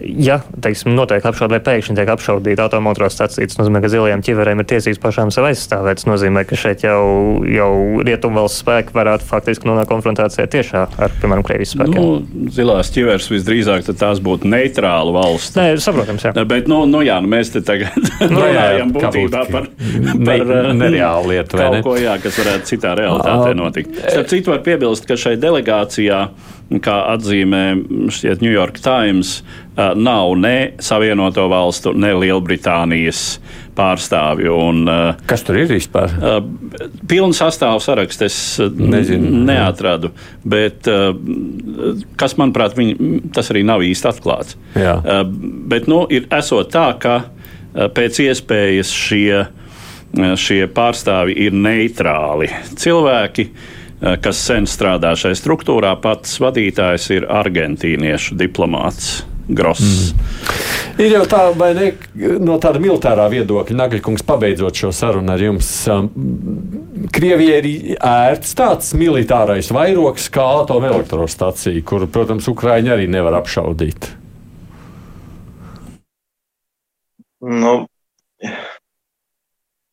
ja teiksim, notiek apšaude vai pēkšņi tiek apšaudīta atomotrostacijas, tas nozīmē, ka zilajām ķiverēm ir tiesības pašām sev aizstāvēt. Tas nozīmē, ka šeit jau, jau rietumvalsts spēki varētu faktiski nonākt konfrontācijā tiešā ar, piemēram, Krievijas spēkiem. Nu, zilās ķiveres visdrīzāk tās būtu neitrāla valsts. Nē, saprotams, jā. Bet, nu, nu jā, nu, mēs te tagad nu, [LAUGHS] runājam būtībā par, par ne, nereālu lietu. Kaut ne? ko, jā, kas varētu citā realitātē notikt. Starp citu var piebilst, ka šai delegācijā kā atzīmē šķiet New York Times, nav ne Savienoto valstu, ne Lielbritānijas pārstāvju. Un, Kas tur ir vispār? Pilnu sastāvu sarakstu es Nezinu, neatradu, bet kas, manuprāt, viņi, tas arī nav īsti atklāts. Jā. Bet nu, ir esot tā, ka pēc iespējas šie, šie pārstāvi ir neitrāli cilvēki kas sen strādā šajā struktūrā. Pats vadītājs ir argentīniešu diplomāts. Gross. Mm. Ir jau tā, vai ne, no tāda militārā viedokļa, Nagaļkungs, pabeidzot šo sarunu ar jums, um, Krievijai ir ērts tāds militārais vairoks kā atomelektrostacija, kuru, protams, Ukraiņi arī nevar apšaudīt. Nu,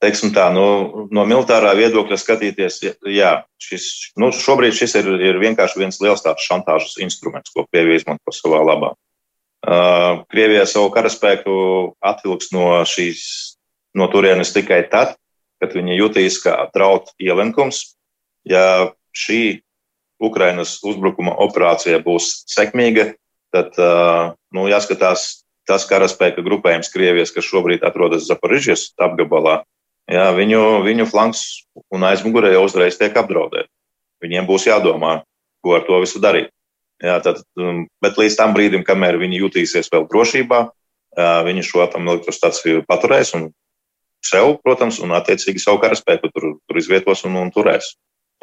teiksim tā, no, no militārā viedokļa skatīties, jā, šis, nu, šobrīd šis ir, ir vienkārši viens liels tāds šantāžas instruments, ko Krievija izmanto savā labā. Uh, Krievija savu karaspēku atvilks no šīs, no turienes tikai tad, kad viņi jutīs, ka draud ielenkums. Ja šī Ukrainas uzbrukuma operācija būs sekmīga, tad, uh, nu, jāskatās tas karaspēka grupējums Krievijas, kas šobrīd atrodas Zaporižas apgabalā, jā, viņu, viņu flanks un aizmugurē jau uzreiz tiek apdraudēti. Viņiem būs jādomā, ko ar to visu darīt. Jā, tad, um, bet līdz tam brīdim, kamēr viņi jutīsies vēl drošībā, viņi šo atomelektrostaciju paturēs un sev, protams, un attiecīgi savu karaspēku tur, tur izvietos un, un turēs.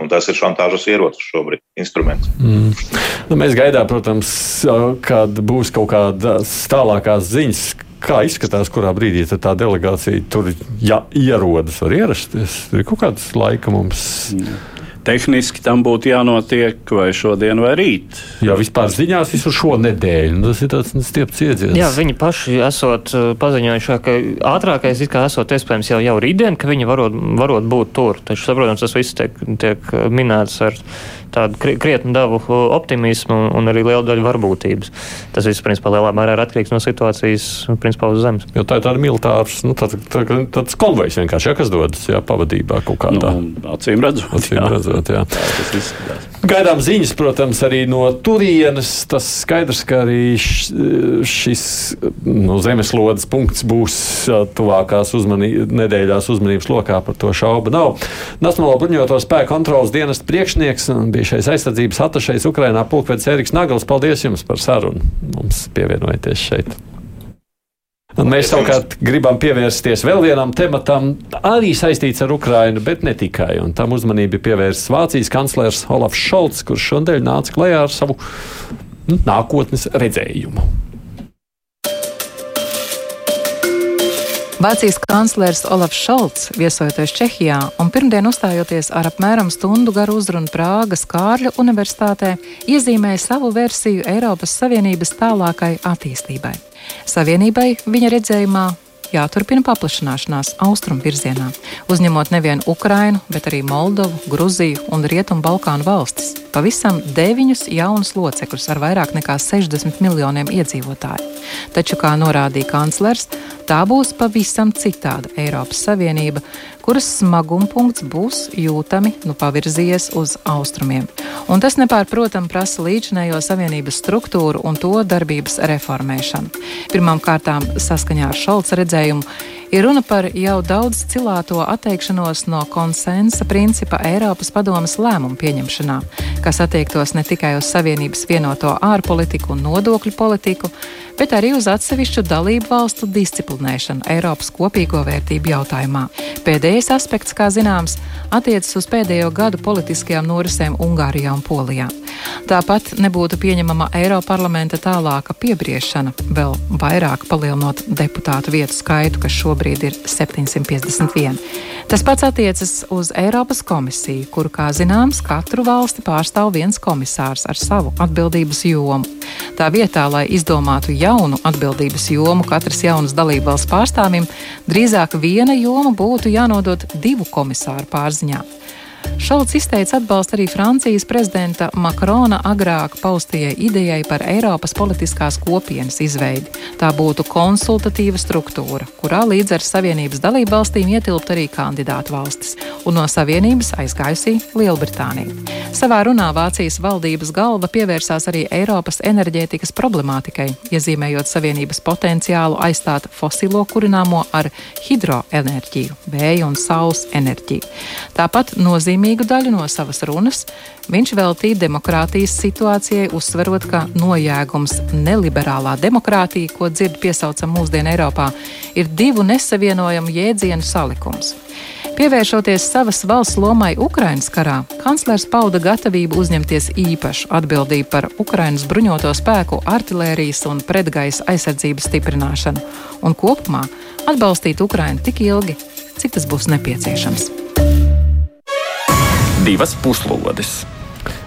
Un tas ir šantāžas ierocis šobrīd, instruments. Mm. Nu, mēs gaidām, protams, kad būs kaut kādas tālākās ziņas, Kā izskatās, kurā brīdī tā delegācija tur ja, ierodas, var ierasties? Ir kaut kāds laika mums. Tehniski tam būtu jānotiek vai šodien, vai rīt. Jā, vispār ziņās visu šo nedēļu. Nu, tas ir tāds stiepts iedziens. Jā, viņi paši esot uh, paziņojuši, ka ātrākais ir kā esot iespējams jau, jau rītdien, ka viņi varot, varot būt tur. Taču, saprotams, tas viss tiek, tiek minēts ar tādu krietnu devu optimismu un arī lielu daļu varbūtības. Tas viss, principā, lielā mērā ir atkarīgs no situācijas, principā, uz zemes. Jo tā ir tāda militārs, nu, tāds, tāds konvojs vienkārši, ja, kas dodas jā, pavadībā kaut kādā. Nu, acīm redzot, acīm jā. redzot jā. Tā tas izskatās. Gaidām ziņas, protams, arī no turienes. Tas skaidrs, ka arī šis nu, zemeslodes punkts būs tuvākās uzmanī, nedēļās uzmanības lokā. Par to šaubu nav. Nacionālo bruņoto spēku kontrolas dienesta priekšnieks un bijušais aizsardzības atašais Ukrainā pulkvedis Eriks Nagls. Paldies jums par sarunu. Mums pievienojoties šeit. Un mēs savukārt gribam pievērsties vēl vienam tematam, arī saistīts ar Ukrajinu, bet ne tikai. Un tam uzmanību pievērsis Vācijas kanclers Olafs Šolts, kurš šodien nāca klajā ar savu nu, nākotnes redzējumu. Vācijas kanclers Olafs Šalts, viesojoties Čehijā un pirmdien uzstājoties ar apmēram stundu garu uzrunu Prāgas Kārļa Universitātē, iezīmēja savu versiju Eiropas Savienības tālākai attīstībai. Savienībai viņa redzējumā jāturpina paplašināšanās austrumu virzienā, uzņemot nevienu Ukrainu, bet arī Moldovu, Gruziju un Rietumu Balkānu valstis. Pavisam deviņus jaunus locekļus ar vairāk nekā 60 miljoniem iedzīvotāju. Taču, kā norādīja kanclers, tā būs pavisam citāda Eiropas Savienība, kuras smagumpunkts būs jūtami nu pavirzījies uz austrumiem. Un tas nepārprotami prasa līdzinējo savienības struktūru un to darbības reformēšanu. Pirmkārt, saskaņā ar Šolca redzējumu, Ir runa par jau daudz cilāto atteikšanos no konsensa principa Eiropas padomas lēmumu pieņemšanā, kas attiektos ne tikai uz Savienības vienoto ārpolitiku un nodokļu politiku, bet arī uz atsevišķu dalību valstu disciplinēšanu Eiropas kopīgo vērtību jautājumā. Pēdējais aspekts, kā zināms, attiecas uz pēdējo gadu politiskajām norisēm Ungārijā un Polijā. Tāpat nebūtu pieņemama Eiroparlamenta tālāka piebriešana, vēl vairāk palielinot deputātu vietu skaitu, kas šobrīd šobrīd ir 751. Tas pats attiecas uz Eiropas komisiju, kuru, kā zināms, katru valsti pārstāv viens komisārs ar savu atbildības jomu. Tā vietā, lai izdomātu jaunu atbildības jomu katras jaunas dalībvalsts pārstāvim, drīzāk viena joma būtu jānodod divu komisāru pārziņā. Šalts izteica atbalstu arī Francijas prezidenta Makrona agrāk paustajai idejai par Eiropas politiskās kopienas izveidi. Tā būtu konsultatīva struktūra, kurā līdz ar Savienības dalību valstīm ietilpt arī kandidātu valstis, un no Savienības aizgājusī Lielbritānija. Savā runā Vācijas valdības galva pievērsās arī Eiropas enerģētikas problemātikai, iezīmējot Savienības potenciālu aizstāt fosilo kurināmo ar hidroenerģiju, vēja un saules enerģiju. Tāpat nozīmē nozīmīgu daļu no savas runas viņš veltīja demokrātijas situācijai, uzsverot, ka nojēgums neliberālā demokrātija, ko dzird piesaucam mūsdienu Eiropā, ir divu nesavienojamu jēdzienu salikums. Pievēršoties savas valsts lomai Ukraiņas karā, kanclers pauda gatavību uzņemties īpašu atbildību par Ukraiņas bruņoto spēku, artērijas un pretgaisa aizsardzības stiprināšanu un kopumā atbalstīt Ukraiņu tik ilgi, cik tas būs nepieciešams divas puslodes.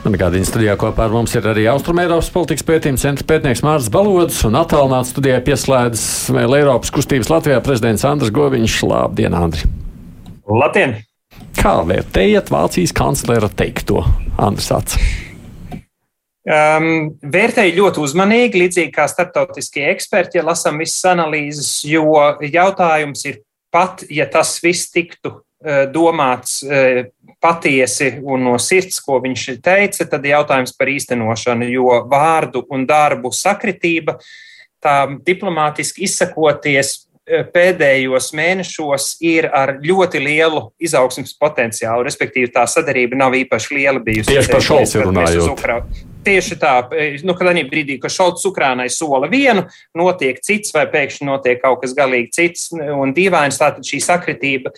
Gādījuma studijā kopā ar mums ir arī Austrumēropas politikas pētījuma centra pētnieks Mārcis Balodis un attālināts studijā pieslēdzas vēl Eiropas kustības Latvijā prezidents Andris Goviņš. Labdien, Andri! Labdien! Kā vērtējat Vācijas kanclera teikto, Andris Ats? Um, vērtēju ļoti uzmanīgi, līdzīgi kā starptautiskie eksperti, ja lasām visas analīzes, jo jautājums ir pat, ja tas viss tiktu uh, domāts uh, patiesi un no sirds, ko viņš teica, tad jautājums par īstenošanu, jo vārdu un darbu sakritība, tā diplomātiski izsakoties, eh, pēdējos mēnešos ir ar ļoti lielu izaugsmas potenciālu. Respektīvi, tā sadarbība nav īpaši liela bijusi. Tieši par Šolcu runājot. Tieši tā, eh, nu, kad arī brīdī, kad Šolts Ukrānai sola vienu, notiek cits vai pēkšņi notiek kaut kas galīgi cits un dīvains, tātad šī sakritība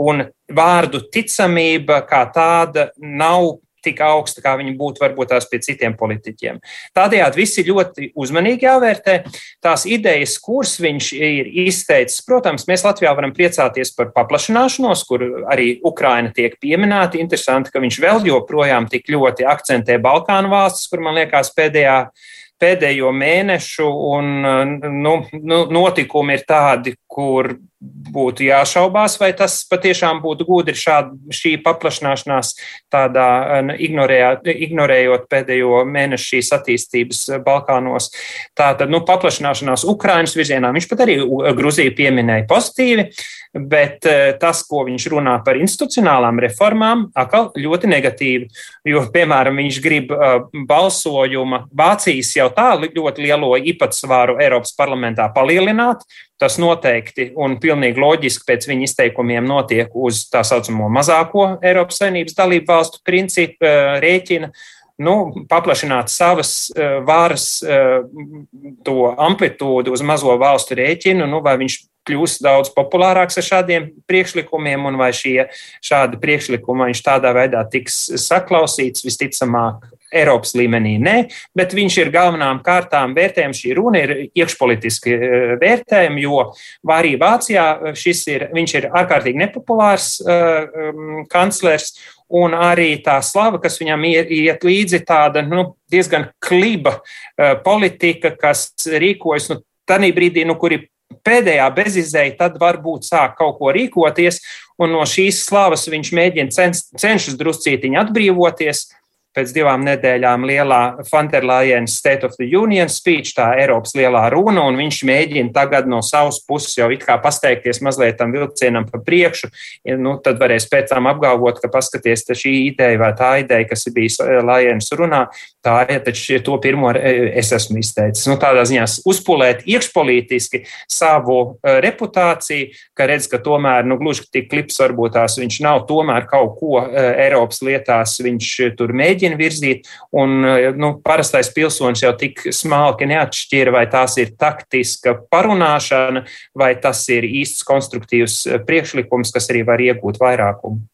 un vārdu ticamība kā tāda nav tik augsta, kā viņi būtu varbūt tās pie citiem politiķiem. Tādējādi visi ļoti uzmanīgi jāvērtē tās idejas, kuras viņš ir izteicis. Protams, mēs Latvijā varam priecāties par paplašināšanos, kur arī Ukraina tiek pieminēta. Interesanti, ka viņš vēl joprojām tik ļoti akcentē Balkānu valstis, kur man liekas pēdējā pēdējo mēnešu un nu, nu, notikumi ir tādi, kur būtu jāšaubās, vai tas patiešām būtu gudri šāda šī paplašināšanās, tādā ignorējot pēdējo mēnešu šīs attīstības Balkānos. Tātad, nu, paplašināšanās Ukrainas virzienā, viņš pat arī Gruziju pieminēja pozitīvi, bet tas, ko viņš runā par institucionālām reformām, atkal ļoti negatīvi, jo, piemēram, viņš grib balsojuma Vācijas jau tā ļoti lielo īpatsvaru Eiropas parlamentā palielināt, Tas noteikti un pilnīgi loģiski pēc viņa izteikumiem notiek uz tā saucamo mazāko Eiropas Savienības dalību valstu principu eh, rēķina. Nu, paplašināt savas uh, varas, uh, amplitūdu uz mazo valstu rēķinu, nu, vai viņš kļūs daudz populārāks ar šādiem priekšlikumiem, un vai šie šādi priekšlikumi viņš tādā veidā tiks saklausīts, visticamāk, Eiropas līmenī nē, bet viņš ir galvenām kārtām vērtējums. Šī runa ir iekšpolitiski e, vērtējumi, jo arī Vācijā šis ir, viņš ir ārkārtīgi nepopulārs uh, kanclers. Un arī tā slava, kas viņam iet līdzi, tāda nu, diezgan kliba uh, politika, kas rīkojas nu, tādā brīdī, nu, kur ir pēdējā bezizēja, tad varbūt sāk kaut ko rīkoties, un no šīs slavas viņš mēģina cenšas druscītiņi atbrīvoties pēc divām nedēļām lielā Fanterlājena State of the Union speech, tā Eiropas lielā runa, un viņš mēģina tagad no savas puses jau it kā pasteikties mazliet tam vilcienam pa priekšu. Nu, tad varēs pēc tam apgalvot, ka paskaties, šī ideja vai tā ideja, kas ir bijis Lājienas runā, tā ir, taču to pirmo es esmu izteicis. Nu, tādā ziņā uzpulēt iekšpolitiski savu e, reputāciju, ka redz, ka tomēr, nu, gluži tik klips varbūt tās viņš nav tomēr kaut ko e, Eiropas lietās, viņš tur mēģina virzīt, un eh, nu, parastais pilsonis jau tik smalki neatšķira, vai tās ir taktiska parunāšana, vai tas ir īsts konstruktīvs eh, priekšlikums, kas arī var iegūt vairākumu.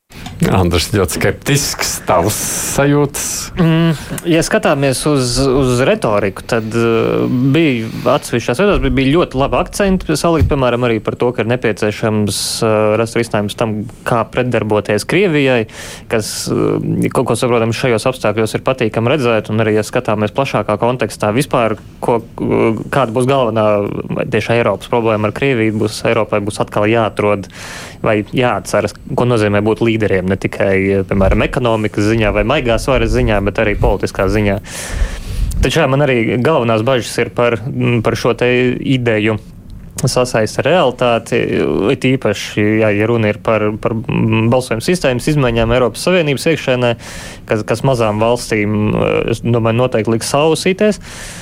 Andrēs ļoti skeptisks, tavs sajūtas. Mm, ja skatāmies uz, uz retoriku, tad uh, bija atsevišķās vietās bija, bija ļoti labi akcenti salikt, piemēram, arī par to, ka ir nepieciešams uh, rast risinājums tam, kā pretdarboties Krievijai, kas uh, kaut ko saprotams šajos apstākļos ir patīkami redzēt, un arī, ja skatāmies plašākā kontekstā, vispār, ko, uh, kāda būs galvenā tieši Eiropas problēma ar Krieviju, būs Eiropai būs atkal jāatrod vai jāatceras, ko nozīmē būt līderiem ne tikai, piemēram, ekonomikas ziņā vai maigās varas ziņā, bet arī politiskā ziņā. Taču jā, man arī galvenās bažas ir par, par šo ideju sasaista realitāti. It īpaši, jā, ja runa ir par, par balsojumu sistēmas izmaiņām Eiropas Savienības iekšēnē, kas, kas mazām valstīm, es domāju, noteikti liks sausīties. Uh,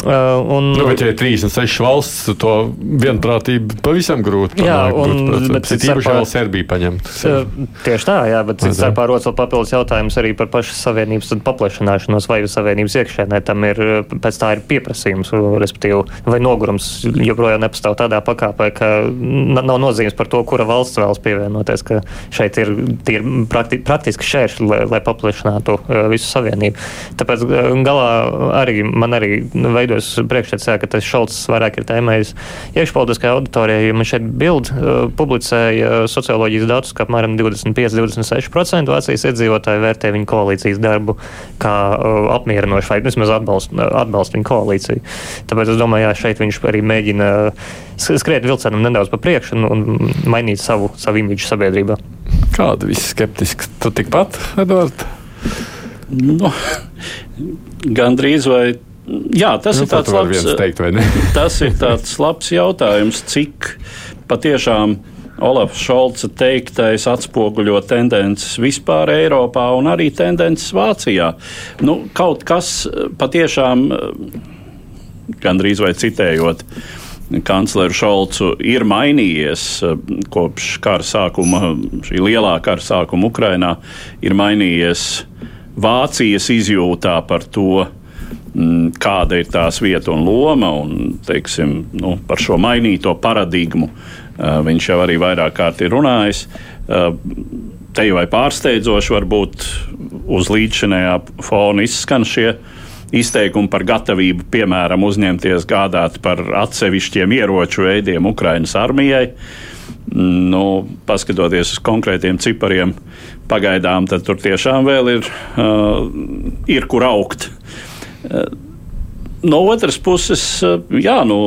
un, nu, bet, ja ir 36 valsts, to vienprātību pavisam grūti jā, un, bet cits īpaši vēl Serbija paņemt. Uh, tieši tā, jā, bet cits starpā rodas vēl papildus jautājums arī par pašas savienības paplašanāšanos vai savienības iekšēnē. Tam ir, pēc tā ir pieprasījums, respektīvi, vai nogurums joprojām nepastāv tādā pakāpē, ka nav nozīmes par to, kura valsts vēlas pievienoties, ka šeit ir, ir prakti, praktiski šēršļi, lai, lai paplašinātu uh, visu savienību. Tāpēc galā arī man arī veido veidos priekšstats, ka tas Šalts vairāk ir tēmējis iekšpolitiskajā auditorijā, jo man šeit bild uh, publicēja socioloģijas datus, ka apmēram 25-26% Vācijas iedzīvotāji vērtē viņu koalīcijas darbu kā uh, apmierinošu vai vismaz atbalstu atbalst viņu koalīciju. Tāpēc es domāju, jā, šeit viņš arī mēģina skriet vilcienam nedaudz pa priekšu un, un mainīt savu, savu imidžu sabiedrībā. Kāda viss skeptiski? Tu tikpat, Edvards? Nu, Gan drīz vai Jā, tas nu, ir tāds labs, teikt, [LAUGHS] tas ir tāds labs jautājums, cik patiešām Olafs Šolca teiktais atspoguļo tendences vispār Eiropā un arī tendences Vācijā. Nu, kaut kas patiešām, gandrīz vai citējot, kancleru Šolcu ir mainījies kopš kara sākuma, šī lielā kara sākuma Ukrainā, ir mainījies Vācijas izjūtā par to, kāda ir tās vieta un loma, un teiksim, nu, par šo mainīto paradigmu uh, viņš jau arī vairāk kārt ir runājis. Uh, te jau vai pārsteidzoši varbūt uz līdzšinējā fona izskan šie izteikumi par gatavību, piemēram, uzņemties gādāt par atsevišķiem ieroču veidiem Ukraiņas armijai. Nu, paskatoties uz konkrētiem cipariem, pagaidām tur tiešām vēl ir, uh, ir kur augt. No otras puses, jā, nu,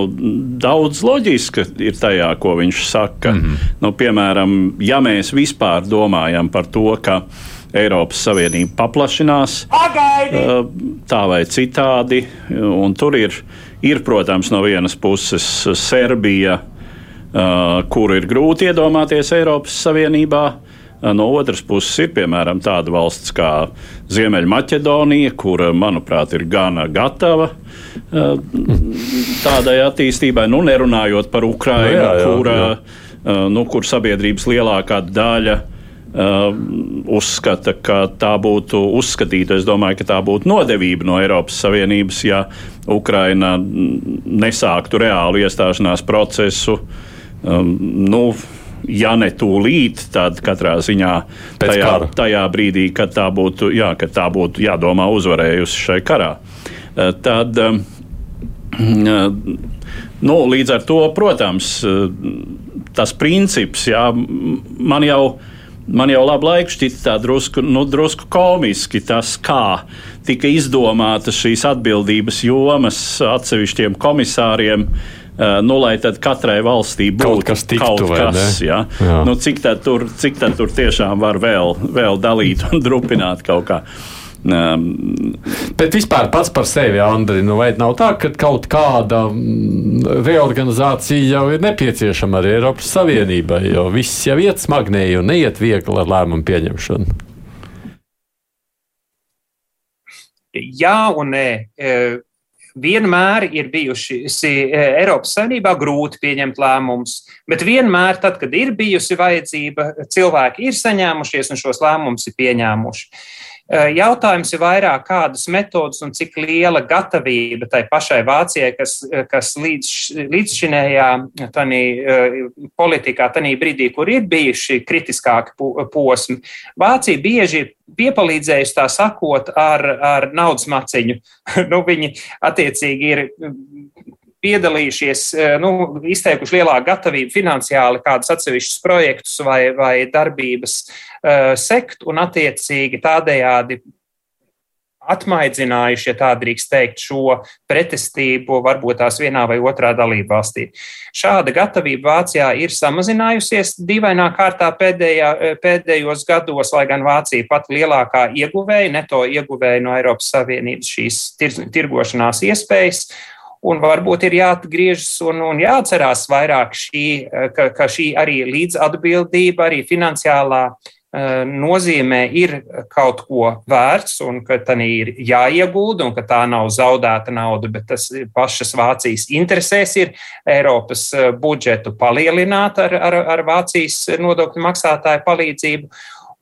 daudz loģiska ir tajā, ko viņš saka. Mm -hmm. nu, piemēram, ja mēs vispār domājam par to, ka Eiropas Savienība paplašinās Pagaidi! tā vai citādi, un tur ir, ir, protams, no vienas puses Serbija, kur ir grūti iedomāties Eiropas Savienībā. No otras puses, ir piemēram tāda valsts kā Ziemeļmaķedonija, kura, manuprāt, ir gana gatava tādai attīstībai. Nu, nerunājot par Ukrajinu, nu, jā, jā, kura, jā. Nu, kur sabiedrības lielākā daļa Uh, uzskata, ka tā būtu uzskatīta. Es domāju, ka tā būtu nodevība no Eiropas Savienības, ja Ukraina nesāktu reālu iestāšanās procesu. Um, nu, ja ne tūlīt, tad katrā ziņā tajā, tajā brīdī, kad tā būtu, jā, kad tā būtu jādomā uzvarējusi šai karā. Uh, tad, uh, nu, līdz ar to, protams, tas princips, jā, man jau Man jau labu laiku šķiet tā drusku, nu, drusku komiski tas, kā tika izdomātas šīs atbildības jomas atsevišķiem komisāriem. Uh, nu, lai tad katrai valstī būtu kaut kas, tiktu, kaut kas ja? Jā. Nu, cik, tad tur, cik tad tur tiešām var vēl, vēl dalīt un [LAUGHS] drupināt kaut kā. Um, Bet vispār pats par sevi, Andri, nu vai nav tā, ka kaut kāda mm, reorganizācija jau ir nepieciešama arī Eiropas Savienībai, jo viss jau iet smagnēji un neiet viegli ar lēmumu pieņemšanu? Jā un nē. Vienmēr ir bijuši e, Eiropas Savienībā grūti pieņemt lēmumus, bet vienmēr, tad, kad ir bijusi vajadzība, cilvēki ir saņēmušies un šos lēmumus ir pieņēmuši. Jautājums ir vairāk, kādas metodas un cik liela gatavība tai pašai Vācijai, kas, kas līdz, līdzšinējā tanī, eh, politikā, tanī brīdī, kur ir bijuši kritiskāki posmi, Vācija bieži ir piepalīdzējusi tā sakot ar, ar naudas maciņu. [LAUGHS] nu, viņi attiecīgi ir piedalījušies, nu, izteikuši lielāku gatavību finansiāli kādus atsevišķus projektus vai, vai darbības uh, sekt un attiecīgi tādējādi atmaidzinājuši, ja tā drīkst teikt, šo pretestību varbūt tās vienā vai otrā dalība valstī. Šāda gatavība Vācijā ir samazinājusies dīvainā kārtā pēdējā, pēdējos gados, lai gan Vācija pat lielākā ieguvēja, neto ieguvēja no Eiropas Savienības šīs tir, tirgošanās iespējas. Un varbūt ir jāatgriežas un, un jāatcerās vairāk šī, ka, ka šī arī līdzatbildība, arī finansiālā uh, nozīmē ir kaut ko vērts un ka tā ir jāiegūda un ka tā nav zaudēta nauda, bet tas pašas Vācijas interesēs ir Eiropas uh, budžetu palielināt ar, ar, ar Vācijas nodokļu maksātāju palīdzību.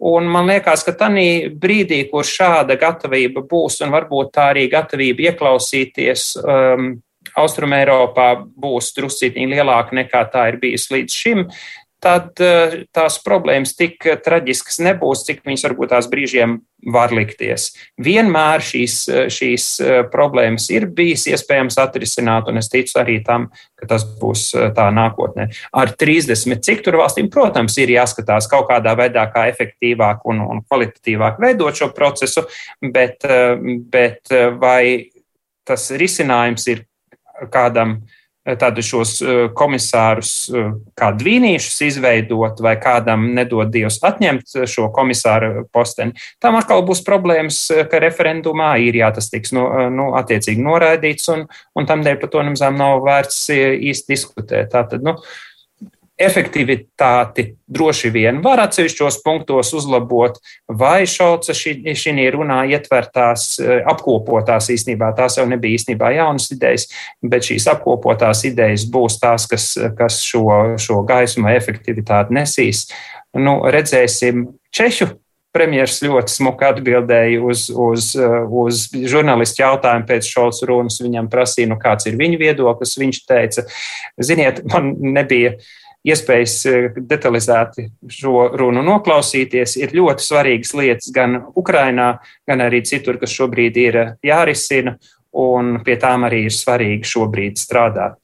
Un man liekas, ka tajā brīdī, kur šāda gatavība būs, un varbūt tā arī gatavība ieklausīties um, Austrumēropā būs druscītī lielāka nekā tā ir bijis līdz šim, tad eh, tās problēmas tik traģiskas nebūs, cik viņas varbūt tās brīžiem var likties. Vienmēr šīs, eh, šīs eh, problēmas ir bijis iespējams atrisināt, un es ticu arī tam, ka tas būs tā nākotnē. Ar 30 cik tur valstīm, protams, ir jāskatās kaut kādā veidā, kā efektīvāk un, un kvalitatīvāk veidot šo procesu, bet, bet vai tas risinājums ir kādam eh, tādu šos eh, komisārus eh, kā dvīnīšus izveidot vai kādam nedod Dievs atņemt šo komisāru posteni. Tam atkal būs problēmas, ka referendumā ir jā, tas tiks no, nu, attiecīgi noraidīts un, un tam dēļ par to nemazām nav vērts īsti diskutēt. Tātad, nu, efektivitāti droši vien var atsevišķos punktos uzlabot, vai Šauca šī runā ietvertās, eh, apkopotās īstenībā, tās jau nebija īstenībā jaunas idejas, bet šīs apkopotās idejas būs tās, kas, kas šo, šo gaismu efektivitāti nesīs. Nu, redzēsim Češu Premjerministrs ļoti smuki atbildēja uz, uz, uz žurnālistu jautājumu pēc šauts runas. Viņam prasīja, nu, kāds ir viņa viedoklis. Viņš teica, ziniet, man nebija iespējas eh, detalizēti šo runu noklausīties. Ir ļoti svarīgas lietas gan Ukrainā, gan arī citur, kas šobrīd ir jārisina, un pie tām arī ir svarīgi šobrīd strādāt.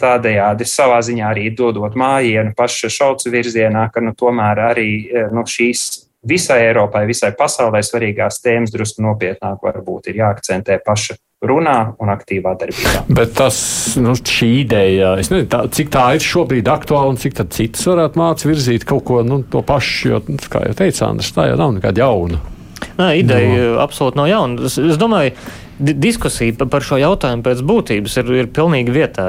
Tādējādi savā ziņā arī dodot mājienu paša šaucu virzienā, ka nu, tomēr arī eh, nu, šīs visai Eiropai, visai pasaulē svarīgās tēmas drusku nopietnāk varbūt ir jāakcentē paša runā un aktīvā darbībā. Bet tas, nu, šī ideja, nezinu, tā, cik tā ir šobrīd aktuāla un cik citas varētu mācīt virzīt kaut ko nu, to pašu, jo, nu, kā jau teica Andris, tā jau nav nekāda jauna. Nē, ideja no. absolūti nav jauna. Es, es domāju, diskusija par šo jautājumu pēc būtības ir, ir pilnīgi vietā.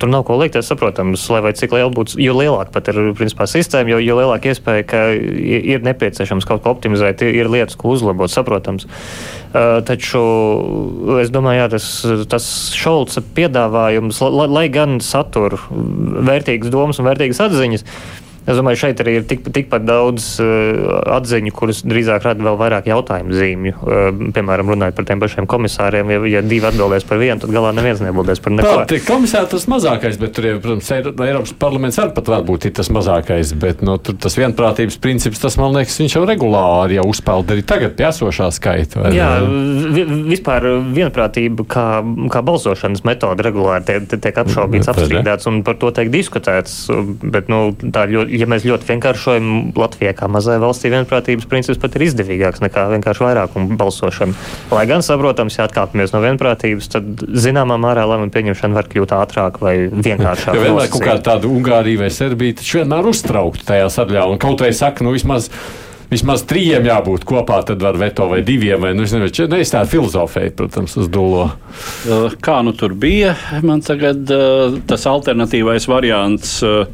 Tur nav ko likt. Es saprotu, lai vai cik liela būtu, jo lielāka pat ir principā, sistēma, jo, jo lielāka iespēja, ka ir nepieciešams kaut ko optimizēt, ir lietas, ko uzlabot, saprotams. Uh, taču es domāju, jā, tas, tas Šolca piedāvājums, lai, lai gan satur vērtīgas domas un vērtīgas atziņas, Es domāju, šeit arī ir tik, tikpat daudz uh, atziņu, kuras drīzāk rada vēl vairāk jautājumu zīmju. Uh, piemēram, runājot par tiem pašiem komisāriem, ja, ja divi atbildēs par vienu, tad galā neviens nebūs par neko. Tā komisāri tas mazākais, bet tur, protams, Eiropas parlaments arī pat varētu būt tas mazākais, bet no, tur tas vienprātības princips, tas man liekas, viņš jau regulāri jau uzpeld arī tagad pie esošā skaita. Jā, vi, vispār vienprātība kā, kā balsošanas metode regulāri tiek, tiek apšaubīts, apstrīdēts un par to tiek diskutēts, bet, nu, tā ļoti ja mēs ļoti vienkāršojam, Latvijā kā mazai valstī vienprātības princips pat ir izdevīgāks nekā vienkārši vairākumu balsošana. Lai gan saprotams, ja atkāpjamies no vienprātības, tad zināmā mērā lēmumu pieņemšana var kļūt ātrāk vai vienkāršāk. Ja vienmēr kaut kāda tāda Ungārija vai Serbija, taču vienmēr uztraukti tajā sadaļā un kaut vai saka, nu vismaz vismaz trījiem jābūt kopā, tad var veto vai diviem. Vai, nu, es nezinu, ne, tā filozofija, protams, uz dūlo. Kā nu tur bija? Man tagad tas alternatīvais variants. Uh,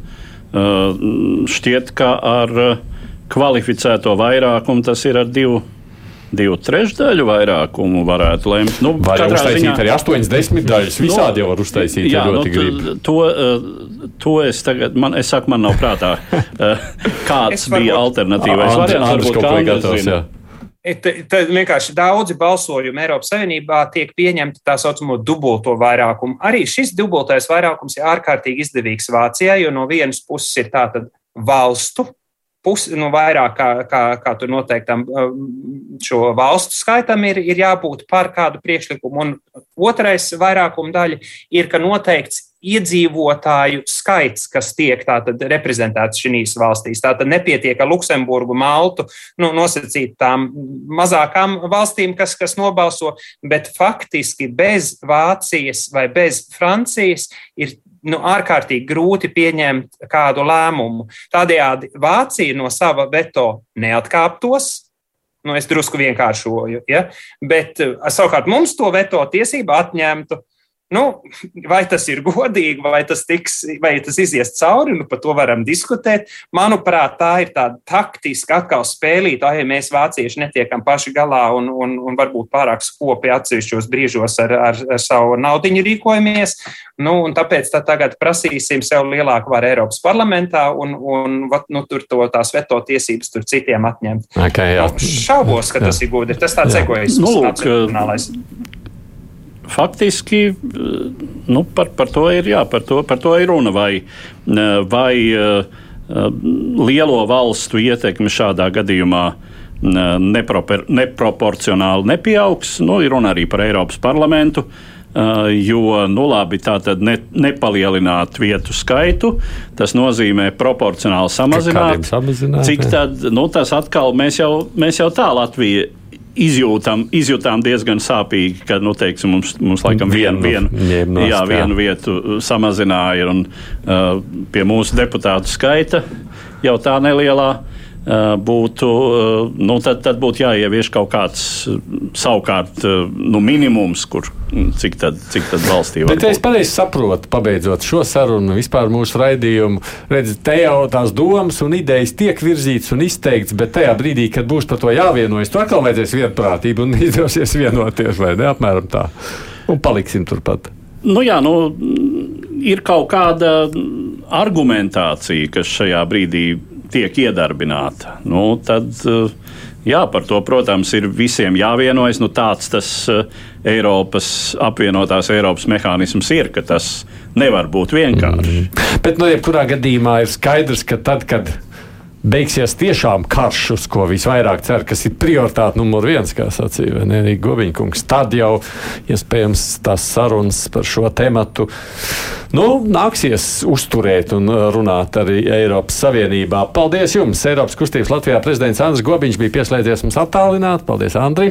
šķiet, ka ar uh, kvalificēto vairākumu tas ir ar divu divu trešdaļu vairākumu varētu lemt. Nu, var jau uztaisīt ziņā, arī 80 daļas. Visādi nu, jau var uztaisīt, jā, ja ļoti nu, grib. To, uh, to es tagad, man, es saku, man nav prātā, kāds bija alternatīvais variants. Varbūt kaut ko gatavs, jā. Tad vienkārši daudzi balsojumi Eiropas Savienībā tiek pieņemti tā saucamo dubulto vairākumu. Arī šis dubultais vairākums ir ārkārtīgi izdevīgs Vācijai, jo no vienas puses ir tātad valstu pusi, nu, vairāk kā, kā, kā tur noteiktam um, šo valstu skaitam ir, ir jābūt par kādu priekšlikumu. Un otrais vairākuma daļa ir, ka noteikts iedzīvotāju skaits, kas tiek tātad reprezentēts šīs valstīs. Tātad nepietiek ar Luksemburgu, Maltu, nu, nosacīt tām mazākām valstīm, kas, kas nobalso, bet faktiski bez Vācijas vai bez Francijas ir nu, ārkārtīgi grūti pieņemt kādu lēmumu. Tādējādi Vācija no sava veto neatkāptos, Nu, es drusku vienkāršoju, ja? bet savukārt mums to veto tiesību atņemtu. Nu, vai tas ir godīgi, vai tas, tiks, vai tas izies cauri, nu, par to varam diskutēt. Manuprāt, tā ir tāda taktiska atkal spēlīta, ja mēs vācieši netiekam paši galā un, un, un varbūt pārāk skopi atsevišķos brīžos ar, ar, ar savu naudiņu rīkojamies. Nu, tāpēc tā tagad prasīsim sev lielāku varu Eiropas parlamentā un, un nu, tur to tās veto tiesības tur citiem atņemt. Okay, jā. nu, šaubos, ka jā. tas ir gudri. Tas tāds egoisms. Nu, lūk, faktiski nu, par, par, to ir, jā, par, to, par to ir runa. Vai, vai lielo valstu ietekme šādā gadījumā nepropor, neproporcionāli nepieaugs? Nu, ir runa arī par Eiropas parlamentu. Uh, jo, nu, labi, tā tad ne, nepalielināt vietu skaitu, tas nozīmē proporcionāli samazināt. samazināt Cik tad, nu, tas atkal mēs jau, mēs jau tā Latvija izjūtam, izjūtām diezgan sāpīgi, ka nu, teiksim, mums, mums laikam vienu, vienu, nost, jā, vienu vietu samazināja un, uh, pie mūsu deputātu skaita jau tā nelielā būtu, nu, tad, tad būtu jāievieš kaut kāds savukārt nu, minimums, kur cik tad, cik tad valstī var. Bet es pareizi saprotu, pabeidzot šo sarunu, vispār mūsu raidījumu, redz, te jau tās domas un idejas tiek virzītas un izteikts, bet tajā brīdī, kad būs par to jāvienojas, tur atkal vajadzēs vienprātību un [LAUGHS] izdosies vienoties, vai ne, apmēram tā. Un paliksim turpat. Nu jā, nu, ir kaut kāda argumentācija, kas šajā brīdī tiek iedarbināta. Nu, tad, eh, jā, par to, protams, ir visiem jāvienojas. Nu, tāds tas eh, Eiropas apvienotās Eiropas mehānisms ir, ka tas nevar būt vienkārši. Mm. Bet, nu, jebkurā gadījumā ir skaidrs, ka tad, kad beigsies tiešām karš, uz ko visvairāk cer, kas ir prioritāte numur viens, kā sacīja Nēnija Gobiņkungs. Tad jau iespējams tās sarunas par šo tematu nu, nāksies uzturēt un runāt arī Eiropas Savienībā. Paldies jums! Eiropas kustības Latvijā prezidents Andris Gobiņš bija pieslēdzies mums attālināt. Paldies, Andri!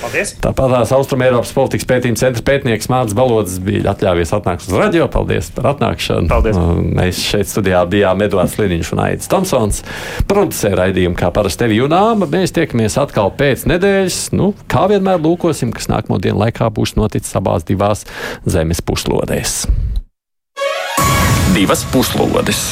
Paldies! Tāpat tās Austrumēropas politikas pētījuma centra pētnieks Mārcis Balods bija atļāvies atnākt uz radio. Paldies par atnākšanu. Paldies. Mēs šeit studijā bijām Edvards Liniņš un Aits Tomsons. Producē raidījumu, kā parasti tevi jūnām. Mēs tiekamies atkal pēc nedēļas. Nu, kā vienmēr lūkosim, kas nākamo dienu laikā būs noticis abās divās zemes puslodēs. Divas puslodes!